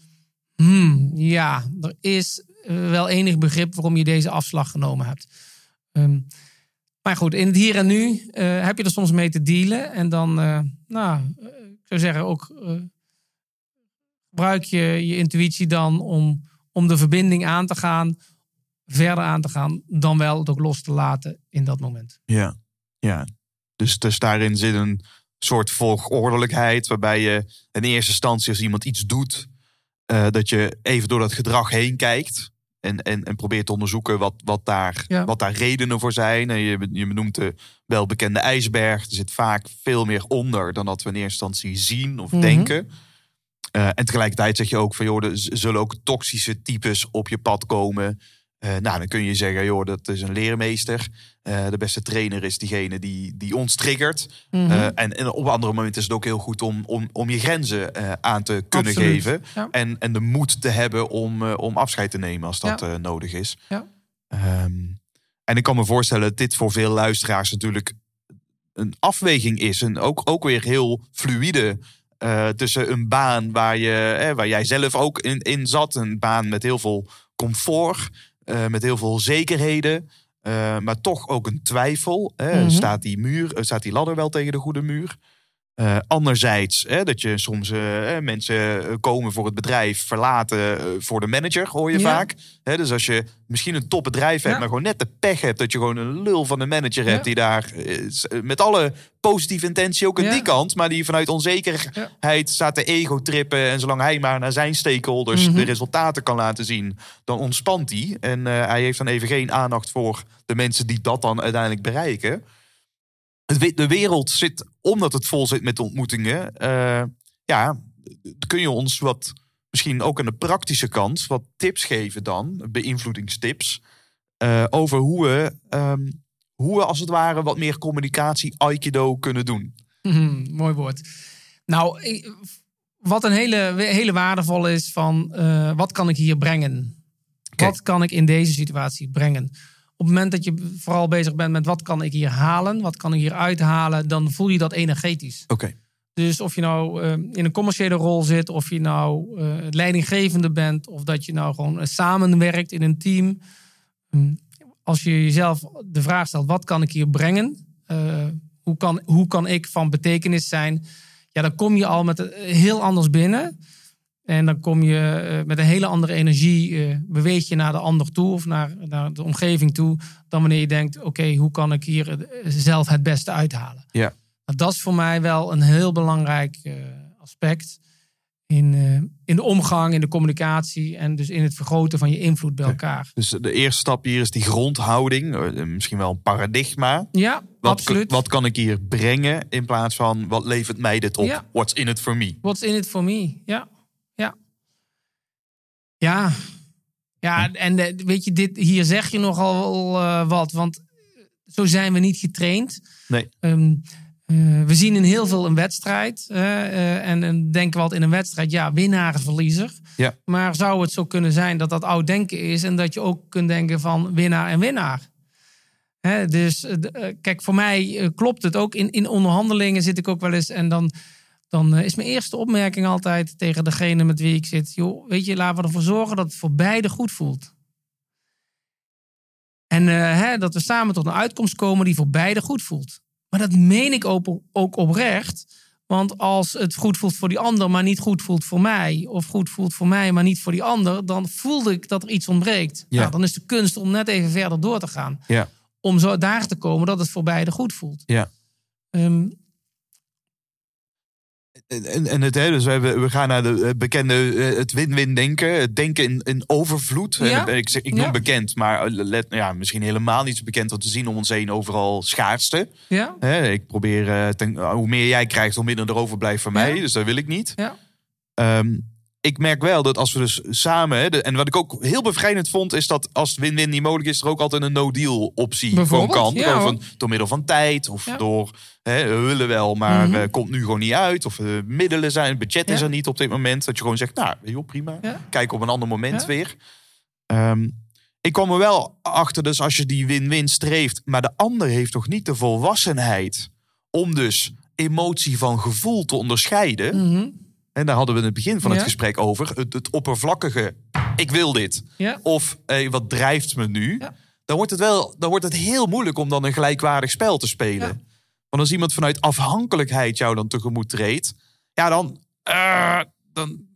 hmm, ja, er is eh, wel enig begrip waarom je deze afslag genomen hebt. Ehm, maar goed, in het hier en nu eh, heb je er soms mee te dealen. En dan, eh, nou, eh, ik zou zeggen ook, gebruik je je intuïtie dan om, om de verbinding aan te gaan, verder aan te gaan, dan wel het ook los te laten in dat moment. Ja, ja. Dus, dus daarin zit een soort volgordelijkheid, waarbij je in eerste instantie als iemand iets doet, dat je even door dat gedrag heen kijkt. En, en, en probeert te onderzoeken wat, wat, daar, Ja. wat daar redenen voor zijn. En je, je benoemt de welbekende ijsberg. Er zit vaak veel meer onder dan dat we in eerste instantie zien of Mhm. denken. Eh, en tegelijkertijd zeg je ook van, joh, er zullen ook toxische types op je pad komen. Eh, nou, dan kun je zeggen, joh, dat is een leermeester. Eh, de beste trainer is diegene die, die ons triggert. Mhm. Eh, en, en op andere momenten is het ook heel goed om, om, om je grenzen aan te kunnen Absoluut. geven. Ja. En, en de moed te hebben om, om afscheid te nemen als dat Ja. nodig is. Ja. Ehm, en ik kan me voorstellen dat dit voor veel luisteraars natuurlijk een afweging is. En ook, ook weer heel fluïde. tussen een baan waar, je, eh, waar jij zelf ook in, in zat. Een baan met heel veel comfort. Eh, met heel veel zekerheden. eh, maar toch ook een twijfel. Hè? Mhm. staat, die muur, eh, staat die ladder wel tegen de goede muur? Eh, anderzijds, hè, dat je soms eh, mensen eh, komen voor het bedrijf, verlaten voor de manager, hoor je Ja. vaak. Hè, dus als je misschien een topbedrijf hebt, Ja. maar gewoon net de pech hebt dat je gewoon een lul van een manager Ja. hebt die daar met alle positieve intentie ook aan die kant, maar die vanuit onzekerheid staat te ego-trippen. En zolang hij maar naar zijn stakeholders Mhm. de resultaten kan laten zien, dan ontspant hij. En hij heeft dan even geen aandacht voor de mensen die dat dan uiteindelijk bereiken. De wereld zit, omdat het vol zit met ontmoetingen, eh, ja, kun je ons wat, misschien ook aan de praktische kant, wat tips geven dan, beïnvloedingstips, eh, over hoe we, ehm, hoe we als het ware wat meer communicatie aikido kunnen doen. Mhm, mooi woord. Nou, ik- wat een hele, hele waardevol is van eh, wat kan ik hier brengen? Wat kan ik in deze situatie brengen? Op het moment dat je vooral bezig bent met wat kan ik hier halen, wat kan ik hier uithalen, dan voel je dat energetisch. Oké. Dus of je nou eh, in een commerciële rol zit, of je nou eh, leidinggevende bent, of dat je nou gewoon eh, samenwerkt in een team. Hm, Als je jezelf de vraag stelt, wat kan ik hier brengen? Hoe, kan, hoe kan ik van betekenis zijn? Ja, dan kom je al met een- heel anders binnen. En dan kom je eh, met een hele andere energie, eh, beweeg je naar de ander toe of naar, naar de omgeving toe, dan wanneer je denkt, oké, hoe kan ik hier eh, zelf het beste uithalen? Ja. Dat is voor mij wel een heel belangrijk aspect in, in de omgang, in de communicatie en dus in het vergroten van je invloed bij elkaar. Dus de eerste stap hier is die grondhouding, misschien wel een paradigma. Ja, Wat, absoluut. wat kan ik hier brengen in plaats van wat levert mij dit op? Ja. What's in it for me? What's in it for me? Ja. Ja, ja en eh, weet je, dit, hier zeg je nogal eh, wat, want zo zijn we niet getraind. Nee. Ehm, eh, we zien in heel veel een wedstrijd. en, en denken we altijd in een wedstrijd, ja, winnaar, verliezer. Ja. Maar zou het zo kunnen zijn dat dat oud denken is en dat je ook kunt denken van winnaar en winnaar? Hè, dus kijk, voor mij klopt het ook. In, in onderhandelingen zit ik ook wel eens en dan, dan eh, is mijn eerste opmerking altijd tegen degene met wie ik zit: joh, weet je, laten we ervoor zorgen dat het voor beide goed voelt. En eh, hè, dat we samen tot een uitkomst komen die voor beide goed voelt. Maar dat meen ik ook, ook oprecht. Want als het goed voelt voor die ander, maar niet goed voelt voor mij, of goed voelt voor mij, maar niet voor die ander, dan voelde ik dat er iets ontbreekt. Ja. Nou, dan is de kunst om net even verder door te gaan. Ja. Om zo daar te komen dat het voor beide goed voelt. Ja. Ehm, En, en het, hè, dus we, hebben, we gaan naar de eh, bekende, eh, het win-win denken. Het denken in, in overvloed. Ja. En Ik, zeg- ik noem Ja. bekend, maar eh, let, ja, misschien helemaal niet zo bekend. Want we zien om ons heen overal schaarste. Ja? Hè, ik probeer, ten- hoe meer jij krijgt, hoe minder er overblijft van mij. Dus dat wil ik niet. Ja. Ehm, ik merk wel dat als we dus samen... Hè, de- en wat ik ook heel bevrijdend vond... is dat als win-win niet mogelijk is... er ook altijd een no-deal optie gewoon kan. ja, van, door middel van tijd of Ja. door... Hè, we willen wel, maar eh, komt nu gewoon niet uit. Of eh, middelen zijn, budget is er niet op dit moment. Dat je gewoon zegt, nou, joh, prima. Kijk op een ander moment weer. Ehm, ik kwam er wel achter, dus als je die win-win streeft... maar de ander heeft toch niet de volwassenheid... om dus emotie van gevoel te onderscheiden... Mhm. En daar hadden we in het begin van het Ja. gesprek over. Het, het oppervlakkige, ik wil dit. Ja. Of wat drijft me nu? Ja. Dan, wordt het wel, dan wordt het heel moeilijk om dan een gelijkwaardig spel te spelen. Want als iemand vanuit afhankelijkheid jou dan tegemoet treedt... Ja, dan... eh, dan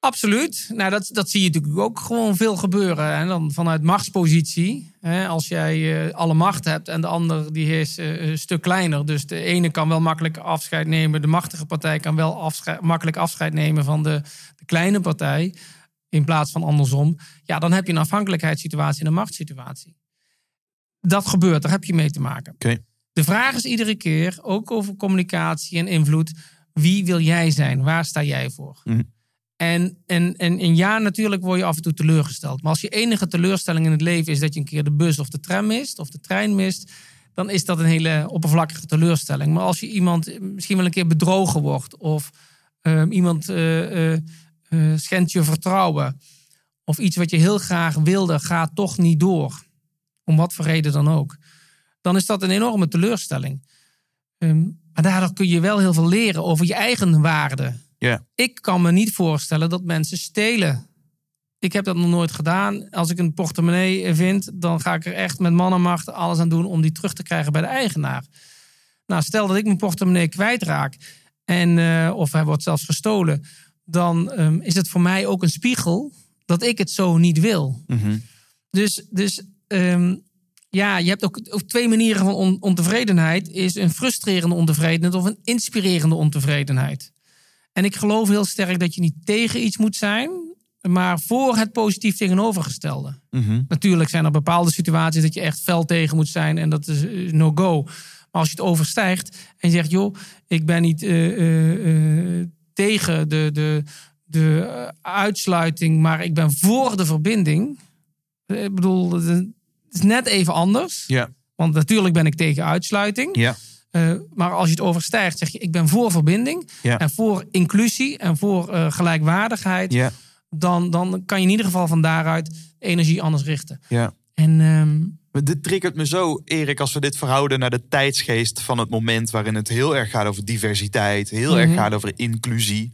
Absoluut. Nou, dat, dat zie je natuurlijk ook gewoon veel gebeuren. En dan vanuit machtspositie. Als jij eh, alle macht hebt en de ander die is eh, een stuk kleiner. Dus de ene kan wel makkelijk afscheid nemen. De machtige partij kan wel afscheid, makkelijk afscheid nemen van de, de kleine partij. In plaats van andersom. Ja, dan heb je een afhankelijkheidssituatie en een machtssituatie. Dat gebeurt, daar heb je mee te maken. Oké. De vraag is iedere keer, ook over communicatie en invloed. Wie wil jij zijn? Waar sta jij voor? Mhm. En, en, en, en ja, natuurlijk word je af en toe teleurgesteld. Maar als je enige teleurstelling in het leven is dat je een keer de bus of de tram mist of de trein mist, dan is dat een hele oppervlakkige teleurstelling. Maar als je iemand misschien wel een keer bedrogen wordt of ehm, iemand eh, eh, eh, schendt je vertrouwen of iets wat je heel graag wilde gaat toch niet door, om wat voor reden dan ook, dan is dat een enorme teleurstelling. Ehm, maar daardoor kun je wel heel veel leren over je eigen waarde. Ik kan me niet voorstellen dat mensen stelen. Ik heb dat nog nooit gedaan. Als ik een portemonnee vind, dan ga ik er echt met mannenmacht alles aan doen om die terug te krijgen bij de eigenaar. Nou, stel dat ik mijn portemonnee kwijtraak en, eh, of hij wordt zelfs gestolen, dan ehm, is het voor mij ook een spiegel dat ik het zo niet wil. Mhm. Dus, dus ehm, ja, je hebt ook, ook twee manieren van on- ontevredenheid. Is een frustrerende ontevredenheid of een inspirerende ontevredenheid. En ik geloof heel sterk dat je niet tegen iets moet zijn, maar voor het positief tegenovergestelde. Mhm. Natuurlijk zijn er bepaalde situaties dat je echt fel tegen moet zijn en dat is eh, no-go. Maar als je het overstijgt en je zegt, joh, ik ben niet eh, eh, tegen de, de, de uitsluiting, maar ik ben voor de verbinding. Ik bedoel, het is net even anders. Ja. Want natuurlijk ben ik tegen uitsluiting. Ja. Eh, maar als je het overstijgt, zeg je: ik ben voor verbinding Ja. en voor inclusie en voor eh, gelijkwaardigheid. Ja. Dan, dan kan je in ieder geval van daaruit energie anders richten. Ja. En ehm, Maar dit triggert me zo, Erik, als we dit verhouden naar de tijdsgeest van het moment waarin het heel erg gaat over diversiteit, heel erg Mhm. gaat over inclusie.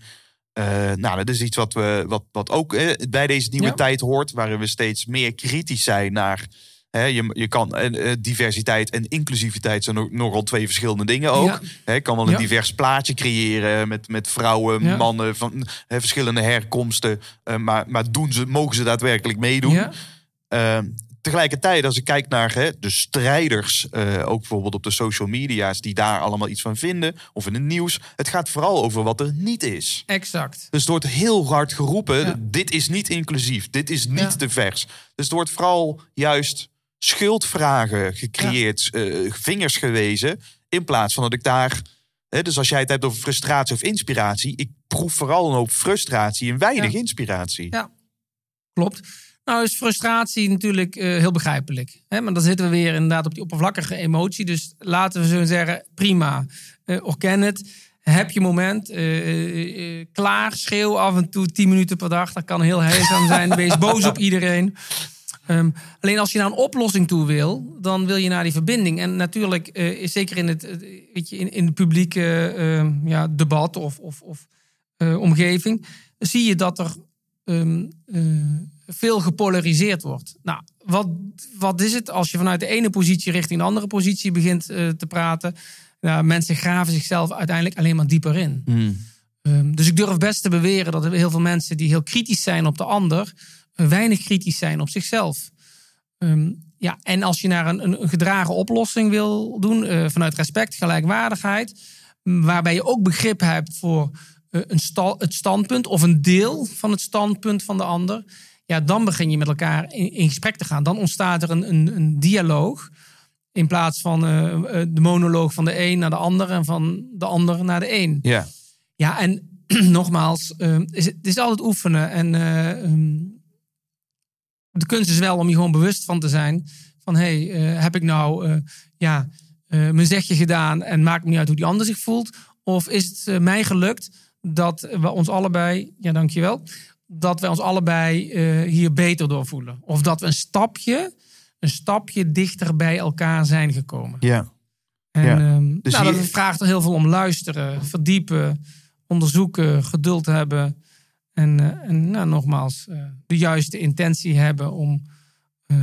Eh, nou, dat is iets wat, we, wat, wat ook eh, bij deze nieuwe Ja. tijd hoort, waarin we steeds meer kritisch zijn naar. Hè, je, je kan eh, eh, diversiteit en inclusiviteit zijn nog- nogal twee verschillende dingen ook. Ja. Kan wel een Ja. divers plaatje creëren met, met vrouwen, Ja. mannen van verschillende herkomsten. eh, maar maar doen ze, mogen ze daadwerkelijk meedoen? Ehm, tegelijkertijd, als ik kijk naar hè, de strijders, ook bijvoorbeeld op de social media's, die daar allemaal iets van vinden, of in het nieuws, het gaat vooral over wat er niet is. exact. Dus er wordt heel hard geroepen: Ja. dit is niet inclusief, dit is niet Ja. divers. Dus er wordt vooral juist schuldvragen gecreëerd, eh, vingers gewezen, in plaats van dat ik daar. Hè, dus als jij het hebt over frustratie of inspiratie, ik proef vooral een hoop frustratie en weinig Ja. inspiratie. Ja. Klopt. Nou is frustratie natuurlijk eh, heel begrijpelijk. Hè? Maar dan zitten we weer inderdaad op die oppervlakkige emotie. Dus laten we zo zeggen, prima. Eh orken het. Heb je moment. eh, klaar, schreeuw af en toe 10 minuten per dag. Dat kan heel heilzaam zijn. Wees boos op iedereen. Ehm, alleen als je naar een oplossing toe wil, dan wil je naar die verbinding. En natuurlijk, eh, is zeker in het, eh, weet je, in, in het publieke eh, ja, debat of, of, of eh, omgeving, zie je dat er ehm, eh, veel gepolariseerd wordt. Nou, wat, wat is het als je vanuit de ene positie richting de andere positie begint te praten? Nou, mensen graven zichzelf uiteindelijk alleen maar dieper in. Ehm, dus ik durf best te beweren dat er heel veel mensen die heel kritisch zijn op de ander, weinig kritisch zijn op zichzelf. Ehm, ja, en als je naar een, een, gedragen oplossing wil doen, eh, vanuit respect, gelijkwaardigheid, waarbij je ook begrip hebt voor eh, een sta- het standpunt of een deel van het standpunt van de ander, ja, dan begin je met elkaar in, in gesprek te gaan. Dan ontstaat er een, een, een dialoog. In plaats van eh, de monoloog van de een naar de ander en van de ander naar de een. Ja. Ja, en nogmaals, eh, is het, is altijd oefenen. En eh, ehm, de kunst is wel om je gewoon bewust van te zijn. Van, hé, hey, eh, heb ik nou eh, ja, eh, mijn zegje gedaan en maakt me niet uit hoe die ander zich voelt? Of is het mij gelukt dat we ons allebei, ja dankjewel, dat we ons allebei hier beter door voelen? Of dat we een stapje, een stapje dichter bij elkaar zijn gekomen? Ja. En Ja. ehm, Dus nou, dat vraagt er heel veel om luisteren, verdiepen, onderzoeken, geduld hebben. En, eh, en nou, nogmaals, eh, de juiste intentie hebben om eh,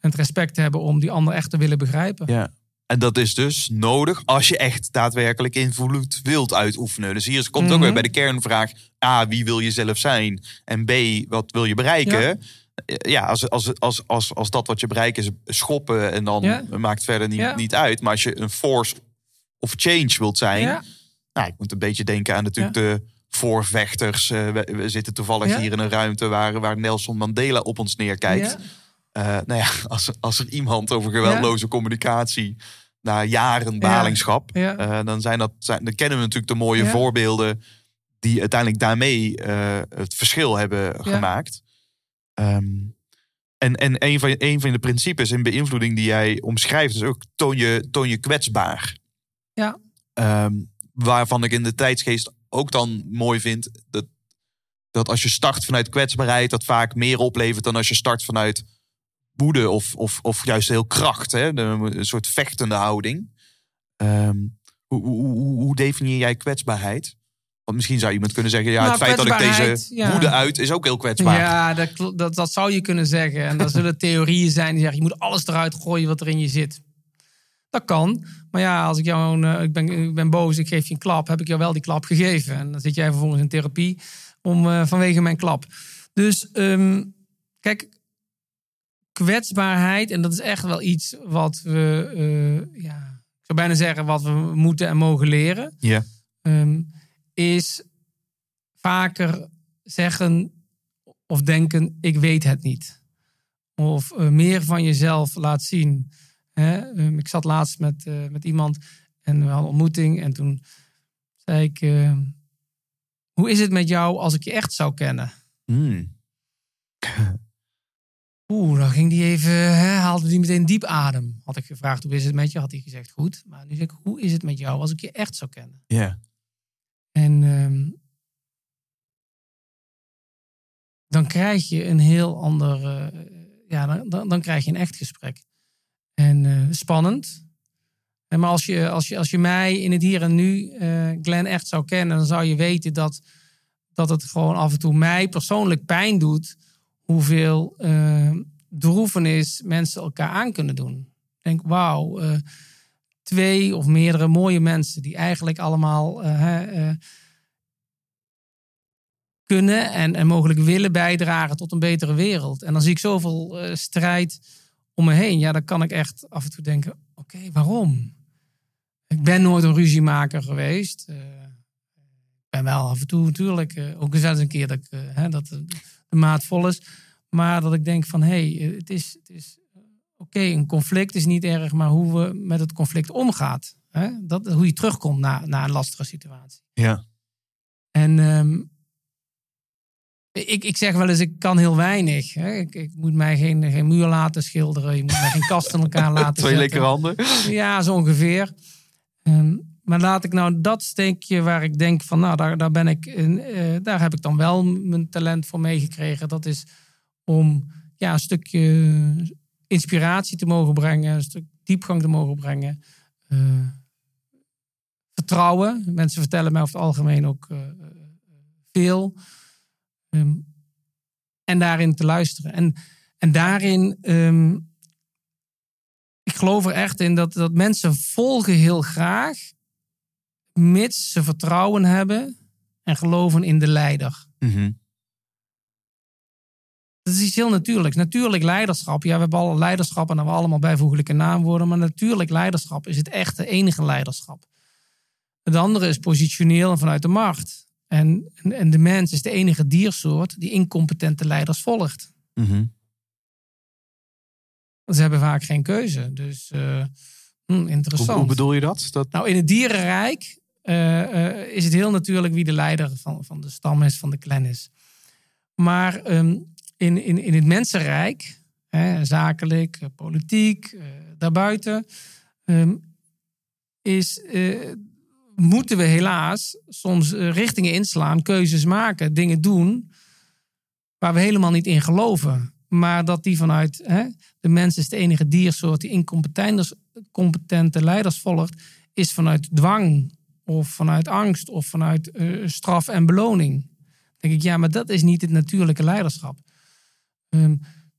het respect te hebben om die ander echt te willen begrijpen. Ja. En dat is dus nodig als je echt daadwerkelijk invloed wilt uitoefenen. Dus hier komt ook Mhm. weer bij de kernvraag: A, wie wil je zelf zijn? En B, wat wil je bereiken? Ja. Ja, ja als, als, als, als, als dat wat je bereikt is schoppen en dan Ja. maakt verder niet, Ja. niet uit. Maar als je een force of change wilt zijn. Ja. Nou, ik moet een beetje denken aan natuurlijk de voorvechters. Eh, we, we zitten toevallig Ja. hier in een ruimte waar, waar Nelson Mandela op ons neerkijkt. Ja. Eh, nou ja, als, als er iemand over geweldloze communicatie na jaren balingschap, eh, dan, zijn dat, zijn, dan kennen we natuurlijk de mooie voorbeelden die uiteindelijk daarmee het verschil hebben gemaakt. Ehm, en en een, van, een van de principes in beïnvloeding die jij omschrijft is ook toon je, toon je kwetsbaar. Ja. Ehm, waarvan ik in de tijdsgeest ook dan mooi vind dat, dat als je start vanuit kwetsbaarheid, dat vaak meer oplevert dan als je start vanuit woede of, of, of juist heel kracht. Hè? Een soort vechtende houding. Ehm, hoe, hoe, hoe, hoe definieer jij kwetsbaarheid? Want misschien zou iemand kunnen zeggen: ja, Nou, het feit dat ik deze ja. woede uit is ook heel kwetsbaar. Ja, dat, dat, dat zou je kunnen zeggen. En dan zullen theorieën zijn die zeggen: je moet alles eruit gooien wat er in je zit. Dat kan. Maar ja, als ik jou, eh, ik, ben, ik ben boos, ik geef je een klap, heb ik jou wel die klap gegeven. En dan zit jij vervolgens in therapie om, eh, vanwege mijn klap. Dus ehm, kijk, kwetsbaarheid, en dat is echt wel iets wat we, eh, ja, ik zou bijna zeggen, wat we moeten en mogen leren Ja. ehm, is vaker zeggen of denken: ik weet het niet. Of meer van jezelf laat zien. Hè? Ehm, ik zat laatst met, eh, met iemand en we hadden een ontmoeting. En toen zei ik: ehm, Hoe is het met jou als ik je echt zou kennen? Hmm. Oeh, dan ging die even, hè, haalde die meteen diep adem. Had ik gevraagd: Hoe is het met je? Had hij gezegd: Goed. Maar nu zeg ik: Hoe is het met jou als ik je echt zou kennen? Ja. En ehm, dan krijg je een heel ander, eh, ja, dan, dan, dan krijg je een echt gesprek. En eh, spannend. En maar als je, als, je, als je mij in het hier en nu, eh Glenn, echt zou kennen, dan zou je weten dat, dat het gewoon af en toe mij persoonlijk pijn doet hoeveel eh droevenis mensen elkaar aan kunnen doen. Ik denk, wauw, twee of meerdere mooie mensen die eigenlijk allemaal kunnen en, en mogelijk willen bijdragen tot een betere wereld. En dan zie ik zoveel strijd om me heen. Ja, dan kan ik echt af en toe denken: oké, waarom? Ik ben nooit een ruziemaker geweest. Eh, ik ben wel af en toe natuurlijk eh, ook eens een keer dat, ik, eh, hè, dat de, de maat vol is. Maar dat ik denk van hé, hey, het is, het is oké, een conflict is niet erg, maar hoe we met het conflict omgaat. Hè? Dat, hoe je terugkomt na, na een lastige situatie. Ja. En ehm, ik, ik zeg wel eens, ik kan heel weinig. Hè? Ik, ik moet mij geen, geen muur laten schilderen. Je moet mij geen kast in elkaar laten Twee lekkere handen. Ja, zo ongeveer. Ehm, maar laat ik nou dat steekje waar ik denk van, nou, daar, daar ben ik, in, eh, daar heb ik dan wel mijn talent voor meegekregen. Dat is om ja, een stukje inspiratie te mogen brengen, een stuk diepgang te mogen brengen. Eh, vertrouwen. Mensen vertellen mij over het algemeen ook eh, veel. Ehm, en daarin te luisteren. En, en daarin, ehm, ik geloof er echt in dat, dat mensen volgen heel graag, mits ze vertrouwen hebben en geloven in de leider. Mhm. Dat is iets heel natuurlijks. Natuurlijk leiderschap. Ja, we hebben alle leiderschap en dan hebben we allemaal bijvoeglijke naamwoorden. Maar natuurlijk leiderschap is het echte enige leiderschap. Het andere is positioneel en vanuit de macht. En, en, en de mens is de enige diersoort die incompetente leiders volgt. Mhm. Ze hebben vaak geen keuze. Dus eh, hm, interessant. hoe bedoel je dat? dat Nou, in het dierenrijk eh, eh, is het heel natuurlijk wie de leider van, van de stam is, van de clan is. Maar ehm, in, in, in het mensenrijk, hè, zakelijk, politiek, daarbuiten, ehm, is, moeten we helaas soms eh, richtingen inslaan, keuzes maken, dingen doen waar we helemaal niet in geloven. Maar dat die vanuit hè, de mens is de enige diersoort die incompetente competente leiders volgt, is vanuit dwang of vanuit angst of vanuit eh, straf en beloning. Dan denk ik, ja, maar dat is niet het natuurlijke leiderschap. Ehm,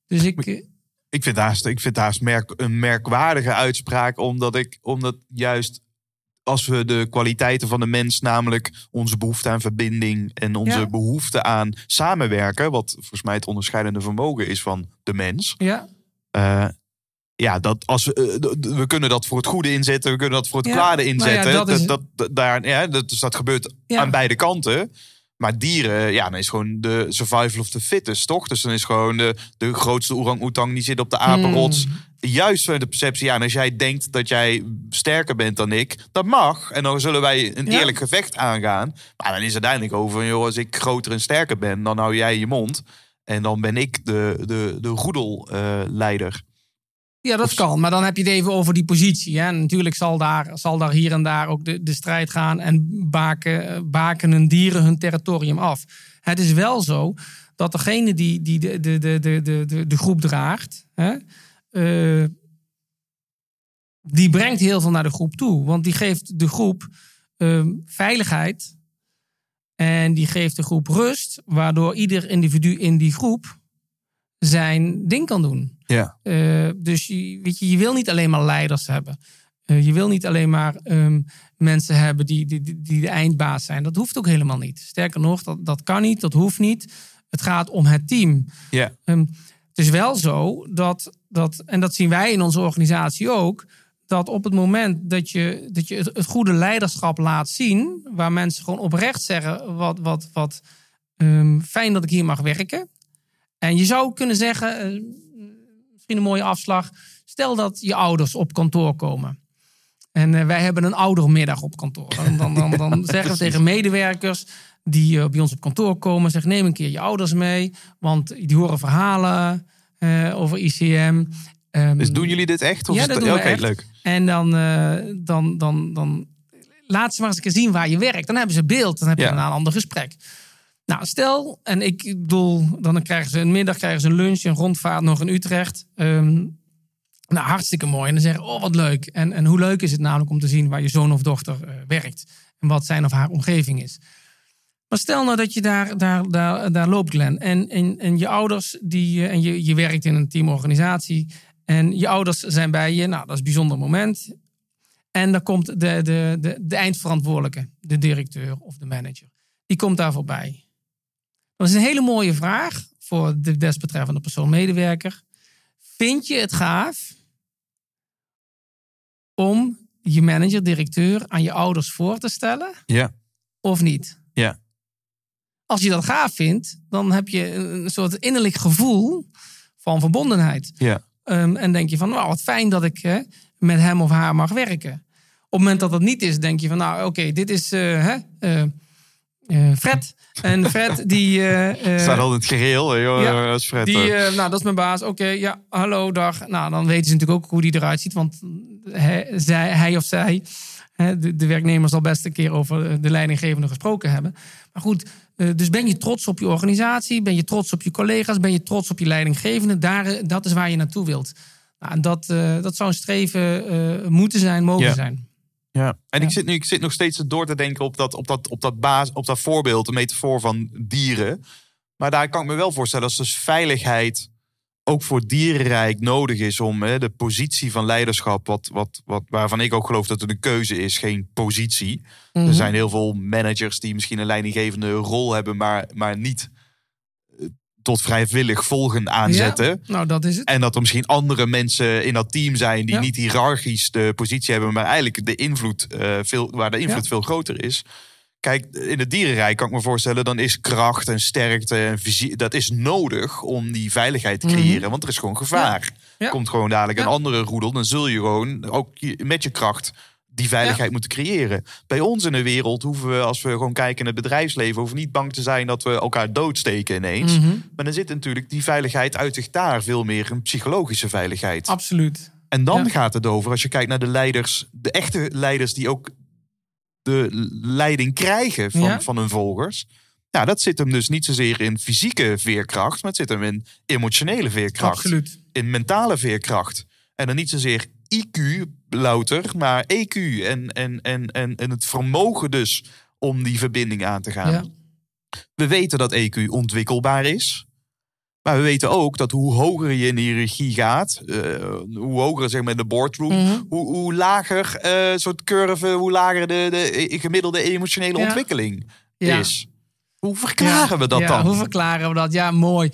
dus ik. eh, Ik vind haast, ik vind haast merk, een merkwaardige uitspraak, omdat ik, omdat juist als we de kwaliteiten van de mens, namelijk onze behoefte aan verbinding en onze Ja. behoefte aan samenwerken, wat volgens mij het onderscheidende vermogen is van de mens. ja, eh, ja, dat als we, eh, we kunnen dat voor het goede inzetten, we kunnen dat voor het Ja, kwade ja, inzetten. dat is- dat, dat, daar, ja, dat, dus dat gebeurt aan beide kanten. Maar dieren, ja, dan is gewoon de survival of the fittest, toch? Dus dan is gewoon de, de grootste orang-oetang die zit op de apenrots. Hmm. Juist vanuit de perceptie, ja, en als jij denkt dat jij sterker bent dan ik, dat mag. En dan zullen wij een Ja. eerlijk gevecht aangaan. Maar dan is het uiteindelijk over, joh, als ik groter en sterker ben, dan hou jij je mond. En dan ben ik de, de, de roedelleider. Ja, dat kan. Maar dan heb je het even over die positie. Hè. Natuurlijk zal daar, zal daar hier en daar ook de, de strijd gaan. En baken, eh, bakenen dieren hun territorium af. Het is wel zo dat degene die, die de, de, de, de, de, de, de groep draagt. Hè, eh, die brengt heel veel naar de groep toe. Want die geeft de groep eh, veiligheid. En die geeft de groep rust. Waardoor ieder individu in die groep zijn ding kan doen. Ja. Eh, dus je, weet je, je wil niet alleen maar leiders hebben. Eh, je wil niet alleen maar ehm, mensen hebben die, die, die- die de eindbaas zijn. Dat hoeft ook helemaal niet. Sterker nog, dat, dat kan niet, dat hoeft niet. Het gaat om het team. Ja. Ehm, het is wel zo dat, dat, en dat zien wij in onze organisatie ook, dat op het moment dat je, dat je het, het goede leiderschap laat zien, waar mensen gewoon oprecht zeggen: wat, wat, wat ehm, fijn dat ik hier mag werken. En je zou kunnen zeggen, eh, misschien een mooie afslag, stel dat je ouders op kantoor komen. En eh, wij hebben een oudermiddag op kantoor. Dan, dan, dan, dan zeggen we tegen medewerkers die eh, bij ons op kantoor komen, zeg neem een keer je ouders mee, want die horen verhalen over ICM. Ehm, Dus doen jullie dit echt? Of Ja, is dat het- doen echt. leuk. en dan, eh, dan, dan, dan laat ze maar eens een keer zien waar je werkt. Dan hebben ze beeld. Dan heb je Ja. een ander gesprek. Nou, stel, en ik bedoel, dan krijgen ze een middag, krijgen ze een lunch, een rondvaart nog in Utrecht. Ehm, nou, hartstikke mooi. En dan zeggen, oh, wat leuk. En, en hoe leuk is het namelijk om te zien waar je zoon of dochter eh, werkt. En wat zijn of haar omgeving is. Maar stel nou dat je daar, daar, daar, daar loopt, Glenn. En, en, en je ouders, die, eh, en je, je werkt in een teamorganisatie. En je ouders zijn bij je. Nou, dat is een bijzonder moment. En dan komt de, de, de, de eindverantwoordelijke, de directeur of de manager. Die komt daar voorbij. Dat is een hele mooie vraag voor de desbetreffende persoon medewerker. Vind je het gaaf om je manager, directeur aan je ouders voor te stellen Ja. of niet? Als je dat gaaf vindt, dan heb je een soort innerlijk gevoel van verbondenheid. Ja. Ehm, en denk je van, nou, wat fijn dat ik hè, met hem of haar mag werken. Op het moment dat dat niet is, denk je van, nou, oké, dit is hè, eh, eh, Fred. En Fred, die... Staat al in het geheel. hè, joh, Ja, dat is Fred. die, nou, dat is mijn baas. Oké, ja, hallo, dag. Nou, dan weten ze natuurlijk ook hoe die eruit ziet. Want hij, zij, hij of zij, hè, de, de werknemer zal best een keer over de leidinggevende gesproken hebben. Maar goed, eh, dus ben je trots op je organisatie? Ben je trots op je collega's? Ben je trots op je leidinggevende? Daar, eh, dat is waar je naartoe wilt. Nou, en dat, eh, dat zou een streven moeten zijn, mogen zijn. Ja, en Ja. ik zit nu ik zit nog steeds door te denken op dat, op dat, op dat, baas, op dat voorbeeld, de metafoor van dieren. Maar daar kan ik me wel voorstellen als dus veiligheid ook voor dierenrijk nodig is om hè, de positie van leiderschap, wat, wat, wat, waarvan ik ook geloof dat het een keuze is, geen positie. Mhm. Er zijn heel veel managers die misschien een leidinggevende rol hebben, maar, maar niet eh, tot vrijwillig volgen aanzetten. Ja, nou, dat is het. En dat er misschien andere mensen in dat team zijn die Ja. niet hiërarchisch de positie hebben, maar eigenlijk de invloed, eh, veel, waar de invloed Ja. veel groter is. Kijk, in het dierenrijk kan ik me voorstellen, dan is kracht en sterkte en fysiek, dat is nodig om die veiligheid te creëren. Want er is gewoon gevaar. Mhm. Ja. Komt gewoon dadelijk een andere roedel, dan zul je gewoon ook met je kracht die veiligheid moeten creëren. Bij ons in de wereld hoeven we, als we gewoon kijken naar het bedrijfsleven, hoeven niet bang te zijn dat we elkaar doodsteken ineens. Mhm. Maar dan zit natuurlijk die veiligheid uit zich daar veel meer een psychologische veiligheid. Absoluut. En dan Ja. gaat het over, als je kijkt naar de leiders, de echte leiders die ook de leiding krijgen van, Ja. van hun volgers. Ja, dat zit hem dus niet zozeer in fysieke veerkracht, maar het zit hem in emotionele veerkracht. Absoluut. In mentale veerkracht. En dan niet zozeer IQ louter, maar EQ. En, en, en, en, en het vermogen dus om die verbinding aan te gaan. Ja. We weten dat EQ ontwikkelbaar is. Maar we weten ook dat hoe hoger je in de hiërarchie gaat, eh, hoe hoger zeg maar in de boardroom, Mhm. hoe, hoe lager eh soort curve, hoe lager de, de gemiddelde emotionele Ja. ontwikkeling Ja. is. Hoe verklaren we dat dan? Hoe verklaren we dat? Ja, mooi.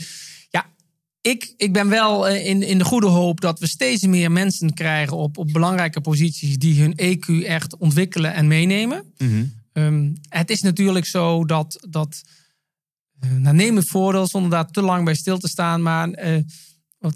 Ja, ik, ik ben wel eh, in, in de goede hoop dat we steeds meer mensen krijgen op, op belangrijke posities die hun EQ echt ontwikkelen en meenemen. Mhm. Ehm, het is natuurlijk zo dat, dat eh, nou neem het voordeel zonder daar te lang bij stil te staan, maar eh,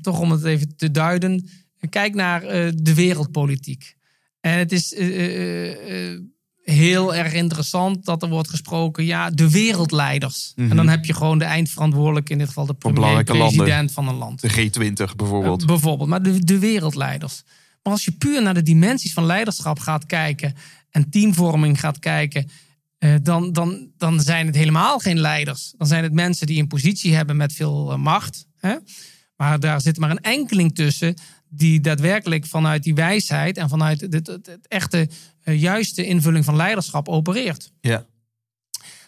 toch om het even te duiden, kijk naar eh, de wereldpolitiek. En het is eh, eh, eh, heel erg interessant dat er wordt gesproken, ja, de wereldleiders. Mhm. En dan heb je gewoon de eindverantwoordelijke, in dit geval de Van belangrijke premier-president van een land. De G20 bijvoorbeeld. Eh, bijvoorbeeld, maar de, de wereldleiders. Maar als je puur naar de dimensies van leiderschap gaat kijken en teamvorming gaat kijken, eh, dan, dan, dan zijn het helemaal geen leiders. Dan zijn het mensen die een positie hebben met veel eh, macht. Hè? Maar daar zit maar een enkeling tussen die daadwerkelijk vanuit die wijsheid en vanuit het echte eh, juiste invulling van leiderschap opereert. ja.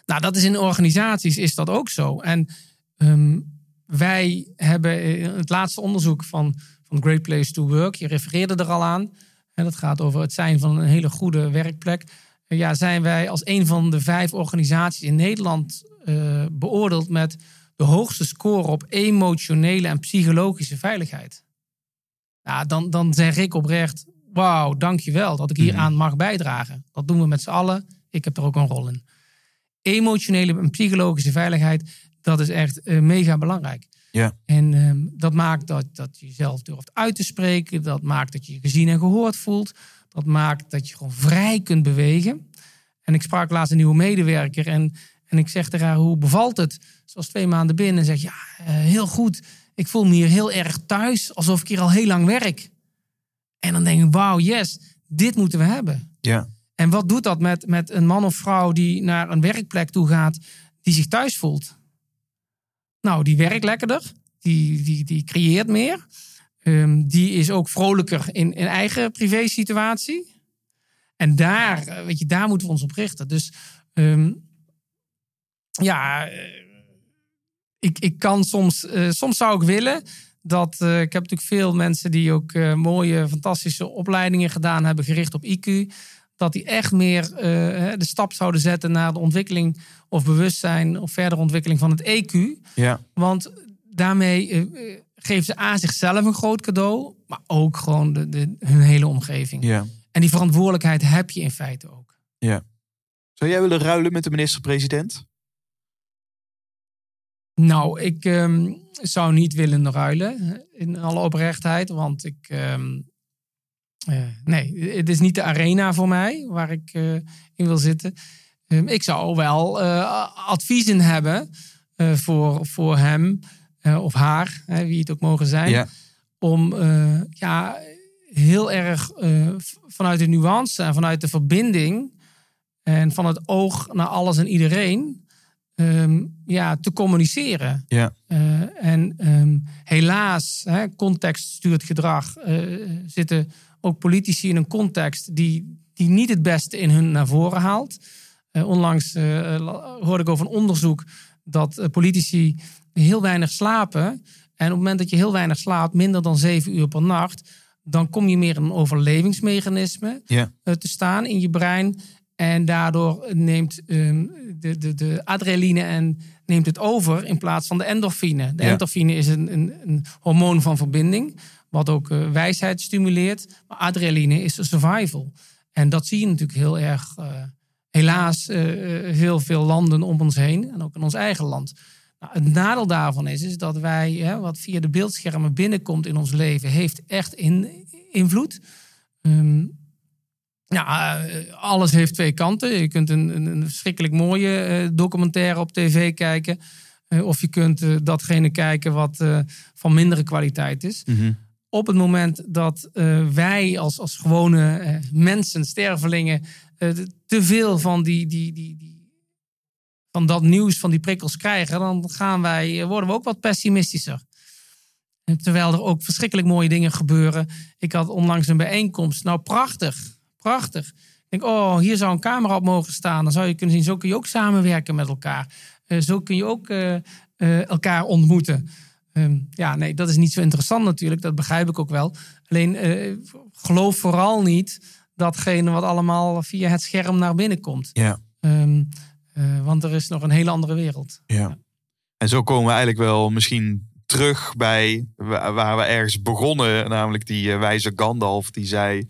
Nou, dat is in organisaties is dat ook zo. En ehm, wij hebben in het laatste onderzoek van, van Great Place to Work, je refereerde er al aan, en dat gaat over het zijn van een hele goede werkplek. Ja, zijn wij als een van de vijf organisaties in Nederland eh, beoordeeld met de hoogste score op emotionele en psychologische veiligheid. Ja, dan, dan zeg ik oprecht, wauw, dankjewel dat ik hier aan mag bijdragen. Dat doen we met z'n allen. Ik heb er ook een rol in emotionele en psychologische veiligheid, dat is echt eh, mega belangrijk. Ja. En ehm, dat maakt dat, dat je jezelf durft uit te spreken. Dat maakt dat je je gezien en gehoord voelt. Dat maakt dat je gewoon vrij kunt bewegen. En ik sprak laatst een nieuwe medewerker en, en ik zeg tegen haar, hoe bevalt het? Ze was twee maanden binnen en zegt, ja, eh, heel goed. Ik voel me hier heel erg thuis, alsof ik hier al heel lang werk. En dan denk ik, wauw, yes, dit moeten we hebben. Ja. En wat doet dat met, met een man of vrouw die naar een werkplek toe gaat, die zich thuis voelt? Nou, die werkt lekkerder, die, die, die creëert meer. Ehm, die is ook vrolijker in, in eigen privé-situatie. En daar, eh, weet je, daar moeten we ons op richten. Dus ehm, ja, eh, ik, ik kan soms, eh, soms zou ik willen dat, ik heb natuurlijk veel mensen die ook mooie, fantastische opleidingen gedaan hebben, gericht op IQ dat die echt meer de stap zouden zetten naar de ontwikkeling of bewustzijn of verdere ontwikkeling van het EQ. Ja. Want daarmee geven ze aan zichzelf een groot cadeau, maar ook gewoon de, de, hun hele omgeving. Ja. En die verantwoordelijkheid heb je in feite ook. ja. Zou jij willen ruilen met de minister-president? Nou, ik ehm, zou niet willen ruilen, in alle oprechtheid, want ik. ehm, eh, nee, het is niet de arena voor mij waar ik eh, in wil zitten. Ehm, ik zou wel eh, adviezen hebben voor, voor hem of haar, hè, wie het ook mogen zijn, Ja. om eh, ja, heel erg eh, vanuit de nuance en vanuit de verbinding en van het oog naar alles en iedereen ehm, ja, te communiceren. Ja. Eh, en ehm, helaas, hè, context stuurt gedrag, eh, zitten ook politici in een context die, die niet het beste in hun naar voren haalt. Eh, onlangs eh, la- hoorde ik over een onderzoek dat eh, politici heel weinig slapen. En op het moment dat je heel weinig slaapt, minder dan zeven uur per nacht, dan kom je meer in een overlevingsmechanisme Ja. eh, te staan in je brein. En daardoor neemt ehm, de, de, de adrenaline en neemt het over in plaats van de endorfine. De Ja. endorfine is een, een, een hormoon van verbinding, wat ook eh, wijsheid stimuleert. Maar adrenaline is survival. En dat zie je natuurlijk heel erg, eh, helaas, eh, heel veel landen om ons heen. En ook in ons eigen land. Nou, het nadeel daarvan is, is dat wij, hè, wat via de beeldschermen binnenkomt in ons leven, heeft echt in, invloed. Ehm, ja, eh, alles heeft twee kanten. Je kunt een, een, een verschrikkelijk mooie documentaire op tv kijken. Eh, of je kunt datgene kijken wat van mindere kwaliteit is. Op het moment dat wij als, als gewone mensen, stervelingen, te veel van, die, die, die, die, van dat nieuws, van die prikkels krijgen, dan gaan wij, eh, worden we ook wat pessimistischer. En Terwijl er ook verschrikkelijk mooie dingen gebeuren. Ik had onlangs een bijeenkomst. Nou, prachtig. Prachtig. Ik denk, oh, hier zou een camera op mogen staan. Dan zou je kunnen zien, zo kun je ook samenwerken met elkaar. Eh, zo kun je ook eh, eh, elkaar ontmoeten. Ehm, ja, nee, dat is niet zo interessant natuurlijk. Dat begrijp ik ook wel. Alleen eh, geloof vooral niet datgene wat allemaal via het scherm naar binnen komt. Ja. Ehm, eh, want er is nog een hele andere wereld. Ja. En zo komen we eigenlijk wel misschien terug bij wa- waar we ergens begonnen. Namelijk die eh, wijze Gandalf die zei...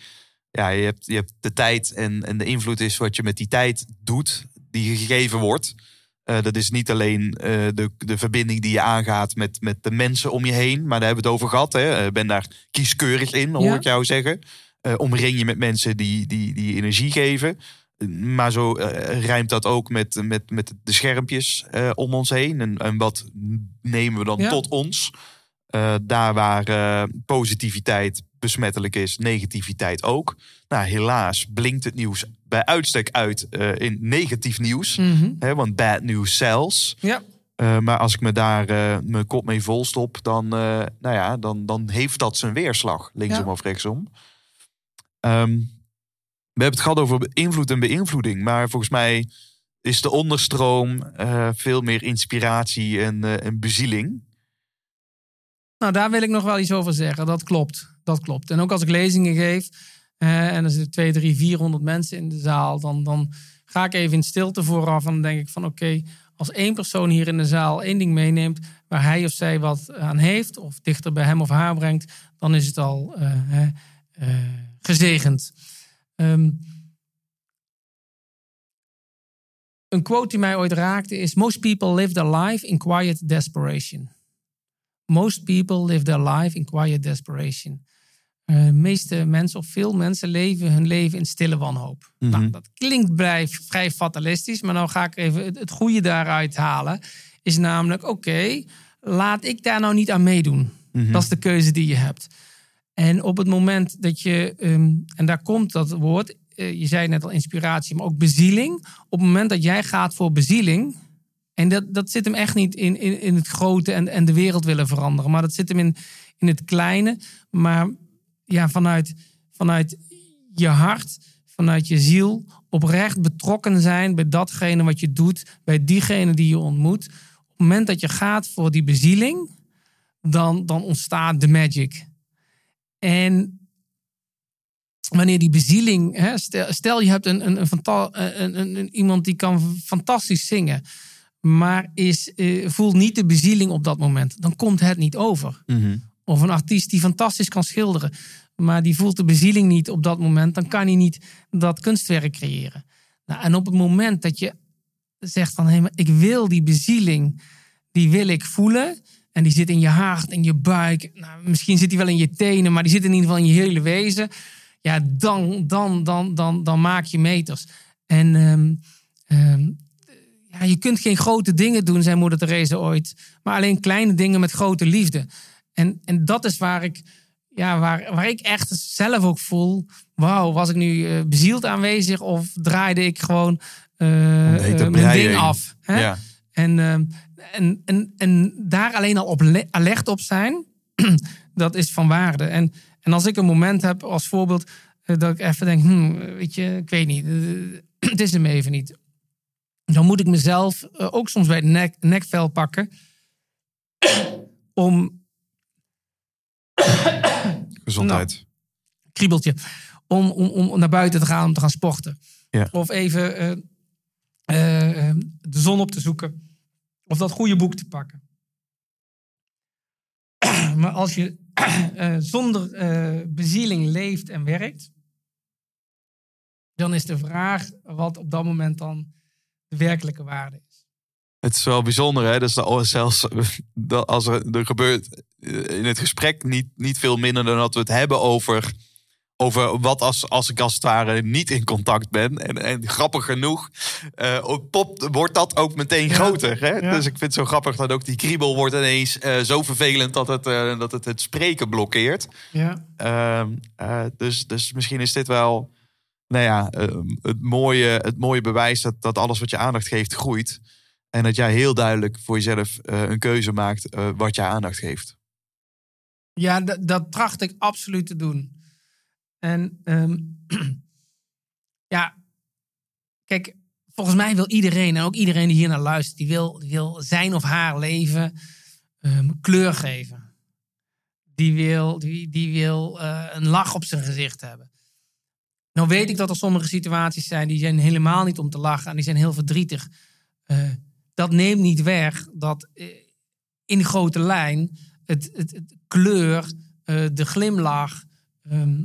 Ja, je hebt, je hebt de tijd en, en de invloed is wat je met die tijd doet. Die je gegeven wordt. Eh, dat is niet alleen de, de verbinding die je aangaat met, met de mensen om je heen. Maar daar hebben we het over gehad. Hè. Ben daar kieskeurig in, hoor Ja. ik jou zeggen. Eh, omring je met mensen die, die, die energie geven. Maar zo eh, rijmt dat ook met, met, met de schermpjes eh, om ons heen. En, en wat nemen we dan Ja. tot ons? Daar waar positiviteit besmettelijk is, negativiteit ook. Nou, helaas blinkt het nieuws bij uitstek uit in negatief nieuws. Mhm. Hè, want bad news sells. Ja, maar als ik me daar mijn kop mee volstop, dan, nou ja, dan, dan heeft dat zijn weerslag. Linksom Ja. of rechtsom. Ehm, we hebben het gehad over invloed en beïnvloeding. Maar volgens mij is de onderstroom eh, veel meer inspiratie en, eh, en bezieling. Nou, daar wil ik nog wel iets over zeggen. Dat klopt. Dat klopt. En ook als ik lezingen geef eh, en er zitten 2, 3, 400 mensen in de zaal, dan, dan ga ik even in stilte vooraf en dan denk ik van oké, als één persoon hier in de zaal één ding meeneemt waar hij of zij wat aan heeft of dichter bij hem of haar brengt, dan is het al gezegend. Ehm, een quote die mij ooit raakte is: Most people live their life in quiet desperation. Most people live their life in quiet desperation. De meeste mensen, of veel mensen, leven hun leven in stille wanhoop. Nou, dat klinkt vrij, vrij fatalistisch, maar nou ga ik even het, het goede daaruit halen. Is namelijk, oké, laat ik daar nou niet aan meedoen. Dat is de keuze die je hebt. En op het moment dat je, ehm, en daar komt dat woord, eh, je zei net al inspiratie, maar ook bezieling. Op het moment dat jij gaat voor bezieling, en dat, dat zit hem echt niet in, in, in het grote en, en de wereld willen veranderen, maar dat zit hem in, in het kleine. Maar ja, vanuit, vanuit je hart, vanuit je ziel, oprecht betrokken zijn bij datgene wat je doet, bij diegene die je ontmoet. Op het moment dat je gaat voor die bezieling, dan, dan ontstaat de magic. En wanneer die bezieling, hè, stel, stel je hebt een, een, een, fanta- een, iemand die kan fantastisch zingen, maar is, eh, voelt niet de bezieling op dat moment, dan komt het niet over. Of een artiest die fantastisch kan schilderen, maar die voelt de bezieling niet op dat moment, dan kan hij niet dat kunstwerk creëren. Nou, en op het moment dat je zegt van, hé, maar ik wil die bezieling, die wil ik voelen. En die zit in je hart, in je buik. Nou, misschien zit die wel in je tenen, maar die zit in ieder geval in je hele wezen. Ja, dan, dan, dan, dan, dan maak je meters. En ehm, ehm, ja, je kunt geen grote dingen doen, zei moeder Therese ooit. Maar alleen kleine dingen met grote liefde. En, en dat is waar ik, ja, waar, waar ik echt zelf ook voel... Wauw, was ik nu eh, bezield aanwezig of draaide ik gewoon eh, mijn ding af? Hè? Ja. En, ehm, en, en, en daar alleen al op le- alert op zijn, dat is van waarde. En, en als ik een moment heb als voorbeeld, eh, dat ik even denk, hmm, weet je, ik weet niet, eh, het is hem even niet. Dan moet ik mezelf eh, ook soms bij het nek, nekvel pakken om Gezondheid. kriebeltje, om, om, om naar buiten te gaan, om te gaan sporten. Ja. Of even de zon op te zoeken. Of dat goede boek te pakken. maar als je eh, zonder eh, bezieling leeft en werkt, dan is de vraag wat op dat moment dan de werkelijke waarde is. Het is wel bijzonder, hè? Dat zelfs dat als er, er gebeurt eh, in het gesprek niet, niet veel minder dan dat we het hebben over, over wat als, als ik als het ware niet in contact ben. En, en grappig genoeg pop, wordt dat ook meteen Ja. groter. Hè? Ja. Dus ik vind het zo grappig dat ook die kriebel wordt ineens eh, zo vervelend dat het, eh, dat het het spreken blokkeert. Ja. Ehm, eh, dus, dus misschien is dit wel nou ja, ehm, het, mooie, het mooie bewijs dat, dat alles wat je aandacht geeft groeit. En dat jij heel duidelijk voor jezelf een keuze maakt wat je aandacht geeft. Ja, dat tracht ik absoluut te doen. En ehm, ja, kijk, volgens mij wil iedereen, en ook iedereen die hier naar luistert, die wil, wil zijn of haar leven ehm, kleur geven. Die wil, die, die wil eh, een lach op zijn gezicht hebben. Nou weet ik dat er sommige situaties zijn die zijn helemaal niet om te lachen en die zijn heel verdrietig. Eh, dat neemt niet weg dat eh, in grote lijn het, het, kleur, de glimlach, ehm,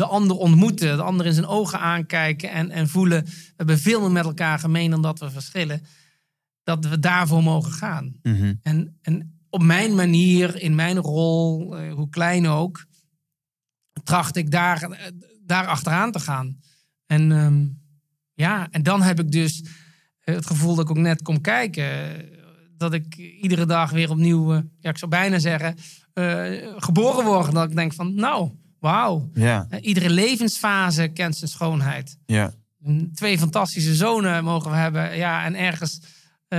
de ander ontmoeten, de ander in zijn ogen aankijken en, en voelen. We hebben veel meer met elkaar gemeen dan dat we verschillen. Dat we daarvoor mogen gaan. En, en op mijn manier, in mijn rol, eh, hoe klein ook, tracht ik daar, eh, daar achteraan te gaan. En ehm, ja, en dan heb ik dus eh, het gevoel dat ik ook net kom kijken. Dat ik iedere dag weer opnieuw, ja, ik zou bijna zeggen, geboren word. Dat ik denk van, nou, wauw. Ja, Eh, Iedere levensfase kent zijn schoonheid. ja. Twee fantastische zonen mogen we hebben. Ja, en ergens eh,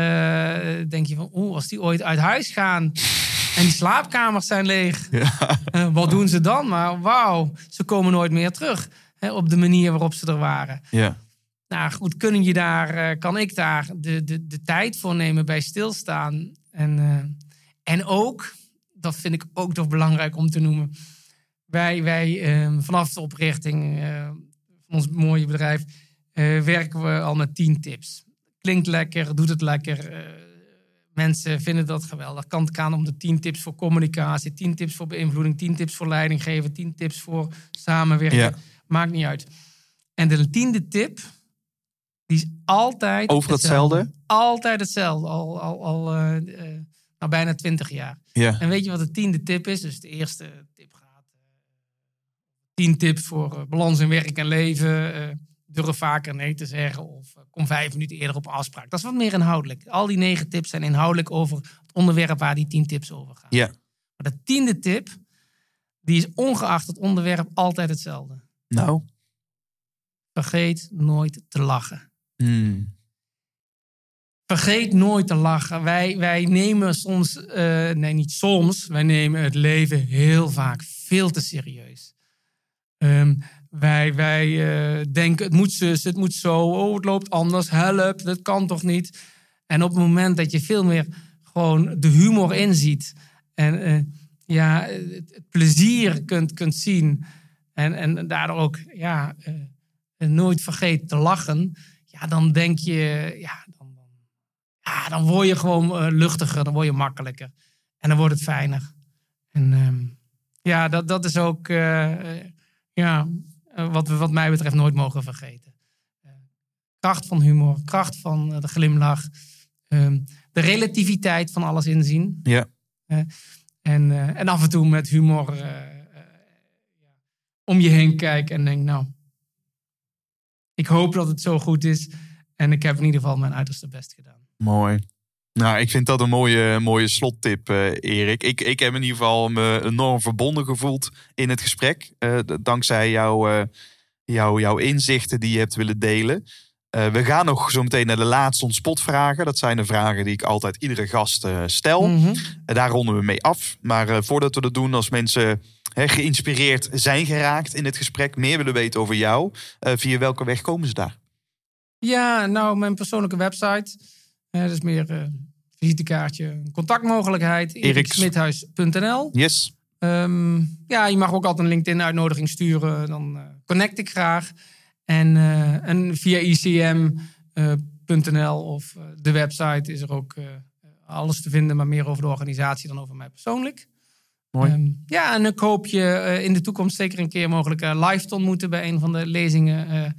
denk je van, oeh, als die ooit uit huis gaan en die slaapkamers zijn leeg, eh, wat doen ze dan? Maar wauw, ze komen nooit meer terug hè, op de manier waarop ze er waren. ja. Nou goed, kun je daar, kan ik daar de, de, de tijd voor nemen bij stilstaan. En, en ook, dat vind ik ook toch belangrijk om te noemen. Wij, wij eh, vanaf de oprichting eh, van ons mooie bedrijf eh, werken we al met 10 tips. Klinkt lekker, doet het lekker. eh, mensen vinden dat geweldig. Kan het gaan om de 10 tips voor communicatie, 10 tips voor beïnvloeding, 10 tips voor leiding geven, 10 tips voor samenwerken. Ja. Maakt niet uit. En de tiende tip, die is altijd. Over hetzelfde? Altijd hetzelfde. Al, al, al eh, nou, bijna twintig jaar. ja. En weet je wat de tiende tip is? Dus de eerste 10 tips voor eh, balans in werk en leven. Eh, durf vaker nee te zeggen. Of eh, kom vijf minuten eerder op afspraak. Dat is wat meer inhoudelijk. Al die negen tips zijn inhoudelijk over het onderwerp waar die 10 tips over gaan. Ja. Maar de tiende tip, die is ongeacht het onderwerp altijd hetzelfde. Nou. Vergeet nooit te lachen. Hmm. Vergeet nooit te lachen. Wij, wij nemen soms, nee niet soms, wij nemen het leven heel vaak veel te serieus. Ehm, wij wij eh, denken, het moet zus, het moet zo, oh het loopt anders, help, dat kan toch niet. En op het moment dat je veel meer gewoon de humor inziet en eh, ja, het, plezier kunt, kunt zien en, en daardoor ook ja, eh, nooit vergeet te lachen, ja, dan denk je, ja, dan, ja, dan word je gewoon luchtiger, dan word je makkelijker. En dan wordt het fijner. En ehm, ja, dat, dat is ook ja, eh, wat we wat mij betreft nooit mogen vergeten. Eh, kracht van humor, kracht van eh, de glimlach, ehm, de relativiteit van alles inzien. Ja. En, en af en toe met humor om je heen kijken en denk, nou, ik hoop dat het zo goed is. En ik heb in ieder geval mijn uiterste best gedaan. Mooi. Nou, ik vind dat een mooie, mooie slottip, eh, Erik. Ik, ik heb in ieder geval me enorm verbonden gevoeld in het gesprek. eh, dankzij jouw, eh, jouw, jouw inzichten die je hebt willen delen. We gaan nog zo meteen naar de laatste ontspotvragen. Dat zijn de vragen die ik altijd iedere gast stel. Mhm. Daar ronden we mee af. Maar voordat we dat doen, als mensen hè, geïnspireerd zijn geraakt in dit gesprek, meer willen weten over jou, via welke weg komen ze daar? Ja, nou, mijn persoonlijke website. Eh, dat is meer eh visitekaartje, een contactmogelijkheid. Eriks- eriksmidhuis.nl Yes. Ehm, Ja, je mag ook altijd een LinkedIn-uitnodiging sturen. Dan eh, connect ik graag. En, eh, en via ICM.nl of de website is er ook alles te vinden, maar meer over de organisatie dan over mij persoonlijk. Mooi. Ehm, ja, en ik hoop je in de toekomst zeker een keer mogelijk live te ontmoeten bij een van de lezingen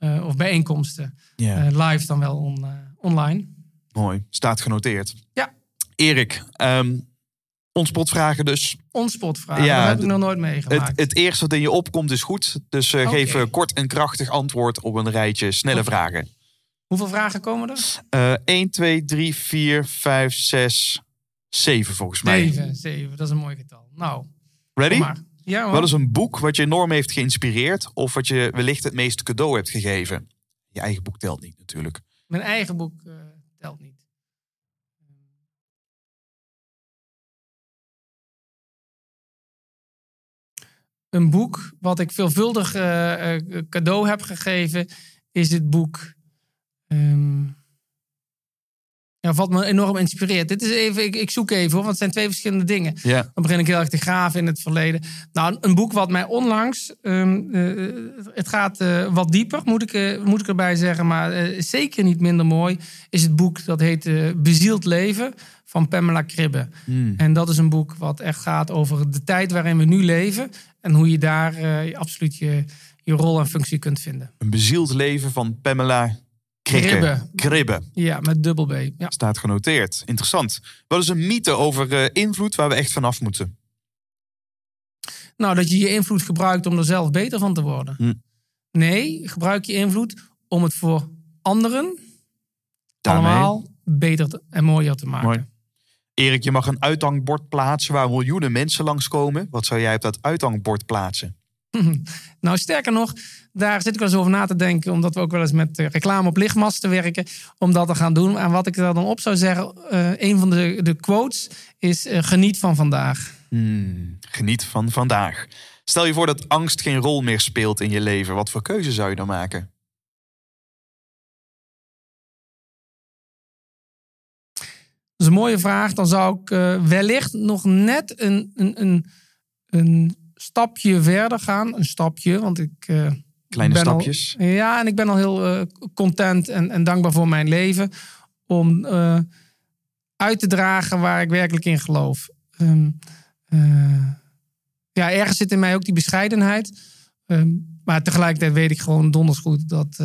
of bijeenkomsten. Live dan wel on- online. Mooi. Staat genoteerd. Ja. Erik, ehm ontspotvragen dus. Onspotvragen, Ja, dat heb ik nog nooit meegemaakt. Het, het eerste wat in je opkomt is goed. Dus Oké. geef eh, kort en krachtig antwoord op een rijtje snelle vragen. Hoeveel vragen komen er? Eh 1, 2, 3, 4, 5, 6, 7 volgens mij. Zeven, zeven, dat is een mooi getal. Nou, Ready? Ja, hoor. Wat is een boek wat je enorm heeft geïnspireerd of wat je wellicht het meeste cadeau hebt gegeven? Je eigen boek telt niet natuurlijk. Mijn eigen boek eh, telt niet. Een boek wat ik veelvuldig eh, eh, cadeau heb gegeven, is dit boek. ehm, ja, wat me enorm inspireert. Dit is even, ik, ik zoek even hoor, want het zijn twee verschillende dingen. Ja. Dan begin ik heel erg te graven in het verleden. Nou, een boek wat mij onlangs. ehm, eh, het gaat eh, wat dieper, moet ik, eh, moet ik erbij zeggen. Maar zeker niet minder mooi. Is het boek dat heet Bezield Leven van Pamela Kribbe. En dat is een boek wat echt gaat over de tijd waarin we nu leven. En hoe je daar absoluut je, je rol en functie kunt vinden. Een bezield leven van Pamela Krikke. Kribbe. Kribbe. Ja, met dubbel B. Ja. Staat genoteerd. Interessant. Wat is een mythe over eh, invloed waar we echt vanaf moeten? Nou, dat je je invloed gebruikt om er zelf beter van te worden. Hm. Nee, gebruik je invloed om het voor anderen Daarmee. allemaal beter te- en mooier te maken. Mooi. Erik, je mag een uithangbord plaatsen waar miljoenen mensen langskomen. Wat zou jij op dat uithangbord plaatsen? Nou, sterker nog, daar zit ik wel eens over na te denken, omdat we ook wel eens met eh, reclame op lichtmasten werken, om dat te gaan doen. En wat ik daar dan op zou zeggen, eh, een van de, de quotes is: eh, geniet van vandaag. Hmm, geniet van vandaag. Stel je voor dat angst geen rol meer speelt in je leven. Wat voor keuze zou je dan maken? Dat is een mooie vraag. Dan zou ik wellicht nog net een, een, een, een stapje verder gaan. Een stapje, want ik. eh, Kleine ben al- stapjes. ja, en ik ben al heel eh, content en, en dankbaar voor mijn leven. Om eh, uit te dragen waar ik werkelijk in geloof. Ehm, eh, ja, ergens zit in mij ook die bescheidenheid. Ehm, maar tegelijkertijd weet ik gewoon donders goed dat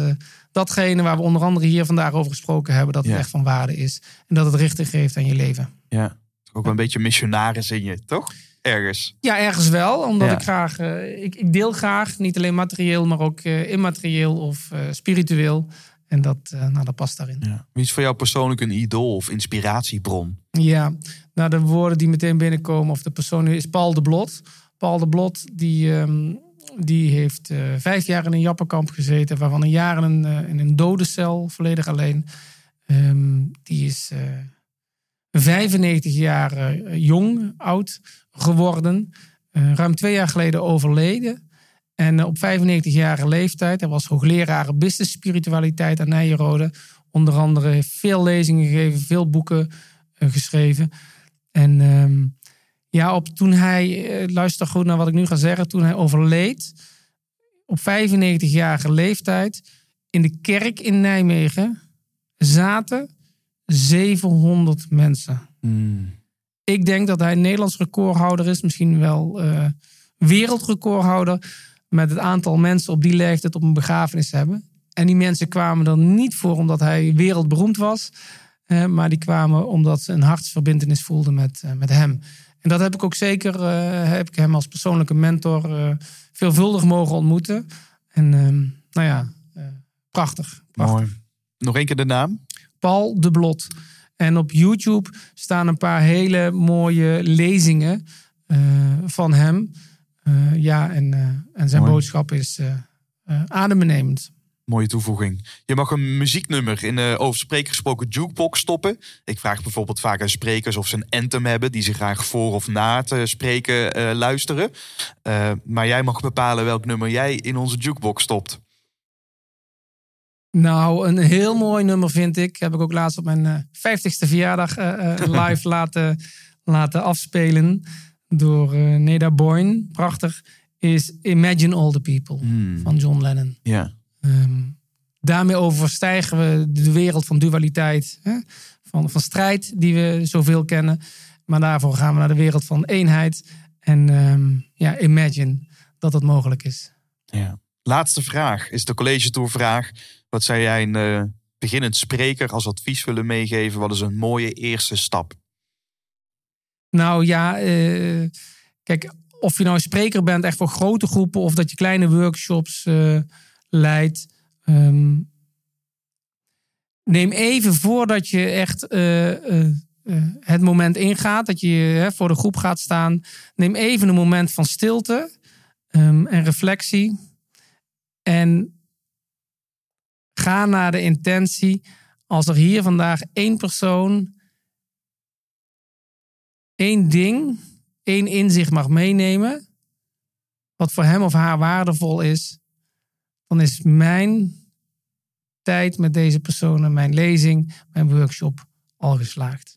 datgene waar we onder andere hier vandaag over gesproken hebben, dat het echt van waarde is. En dat het richting geeft aan je leven. Ja. Ook wel een beetje missionaris in je, toch? Ergens. Ja, ergens wel. Omdat Ja. ik graag, eh, ik, ik deel graag, niet alleen materieel, maar ook eh, immaterieel of eh, spiritueel. En dat, eh, nou, dat past daarin. Ja. Wie is voor jou persoonlijk een idool of inspiratiebron? Ja, nou de woorden die meteen binnenkomen, of de persoon is Paul de Blot. Paul de Blot, die, ehm, die heeft eh, vijf jaar in een jappenkamp gezeten, waarvan een jaar in een, in een dodencel, volledig alleen. Ehm, die is eh 95 jaar jong, oud geworden. Eh, ruim twee jaar geleden overleden. En eh, op 95-jarige leeftijd, hij was hoogleraar business spiritualiteit aan Nijenrode. Onder andere veel lezingen gegeven, veel boeken eh, geschreven. En ehm, ja, op, toen hij, luister goed naar wat ik nu ga zeggen, toen hij overleed, op 95-jarige leeftijd, in de kerk in Nijmegen zaten 700 mensen. Ik denk dat hij Nederlands recordhouder is, misschien wel eh, wereldrecordhouder met het aantal mensen op die leeftijd op een begrafenis hebben. En die mensen kwamen er niet voor omdat hij wereldberoemd was, maar die kwamen omdat ze een hartsverbindenis voelden met, eh, met hem. En dat heb ik ook zeker, eh, heb ik hem als persoonlijke mentor veelvuldig mogen ontmoeten. En ehm, nou ja, prachtig. prachtig. Mooi. Nog één keer de naam? Paul de Blot. En op YouTube staan een paar hele mooie lezingen eh, van hem. Eh, ja, en, eh, en zijn Mooi. boodschap is adembenemend. Mooie toevoeging. Je mag een muzieknummer in de over spreker gesproken jukebox stoppen. Ik vraag bijvoorbeeld vaak aan sprekers of ze een anthem hebben... die ze graag voor of na het eh, spreken luisteren. Maar jij mag bepalen welk nummer jij in onze jukebox stopt. Nou, een heel mooi nummer vind ik. Heb ik ook laatst op mijn eh 50ste verjaardag eh, eh, live laten, laten afspelen. Door eh, Neda Boyne. Prachtig. Is Imagine All the People van John Lennon. Ja. Ehm, daarmee overstijgen we de wereld van dualiteit, hè? Van, van strijd die we zoveel kennen. Maar daarvoor gaan we naar de wereld van eenheid. En ehm, ja, imagine dat het mogelijk is. Ja. Laatste vraag is de college tour vraag. Wat zou jij een eh, beginnend spreker als advies willen meegeven? Wat is een mooie eerste stap? Nou ja, eh, kijk, of je nou een spreker bent echt voor grote groepen of dat je kleine workshops eh, leidt. ehm, neem even voordat je echt het moment ingaat, dat je voor de groep gaat staan. Neem even een moment van stilte ehm, en reflectie. En ga naar de intentie. Als er hier vandaag één persoon één ding, één inzicht mag meenemen, wat voor hem of haar waardevol is, dan is mijn tijd met deze personen, mijn lezing, mijn workshop al geslaagd.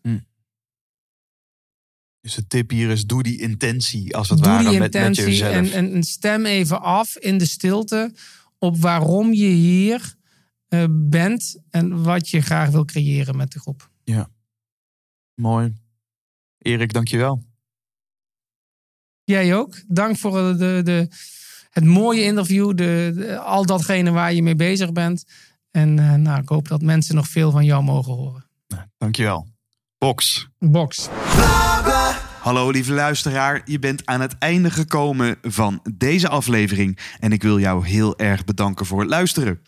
Dus de tip hier is, doe die intentie als het Doe ware die met, met jezelf. en, en, en stem even af in de stilte op waarom je hier bent en wat je graag wil creëren met de groep. Mooi. Erik, dankjewel. Jij ook. Dank voor de, de, de, het mooie interview. De, de- al datgene waar je mee bezig bent. En eh, nou, ik hoop dat mensen nog veel van jou mogen horen. Nou, dankjewel. Box. Box. Hallo lieve luisteraar, je bent aan het einde gekomen van deze aflevering en ik wil jou heel erg bedanken voor het luisteren.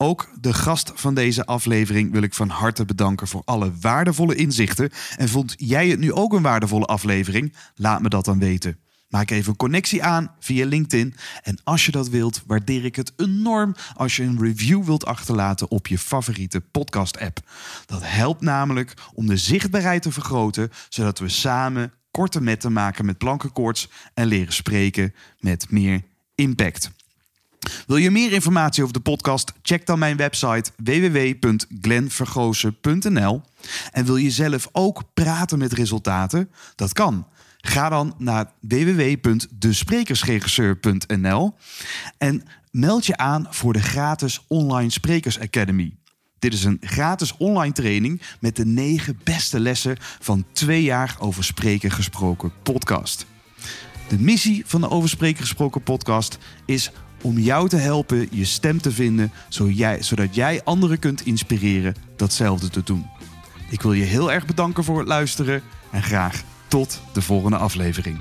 Ook de gast van deze aflevering wil ik van harte bedanken voor alle waardevolle inzichten. En vond jij het nu ook een waardevolle aflevering? Laat me dat dan weten. Maak even een connectie aan via LinkedIn. En als je dat wilt, waardeer ik het enorm als je een review wilt achterlaten op je favoriete podcast-app. Dat helpt namelijk om de zichtbaarheid te vergroten, zodat we samen korte metten maken met plankenkoorts en leren spreken met meer impact. Wil je meer informatie over de podcast? Check dan mijn website www.glenvergozen.nl. En wil je zelf ook praten met resultaten? Dat kan. Ga dan naar www.desprekersregisseur.nl en meld je aan voor de gratis Online Sprekers Academy. Dit is een gratis online training met de negen beste lessen van twee jaar over spreken gesproken podcast. De missie van de Over Spreken Gesproken podcast is om jou te helpen je stem te vinden, zodat jij anderen kunt inspireren datzelfde te doen. Ik wil je heel erg bedanken voor het luisteren en graag tot de volgende aflevering.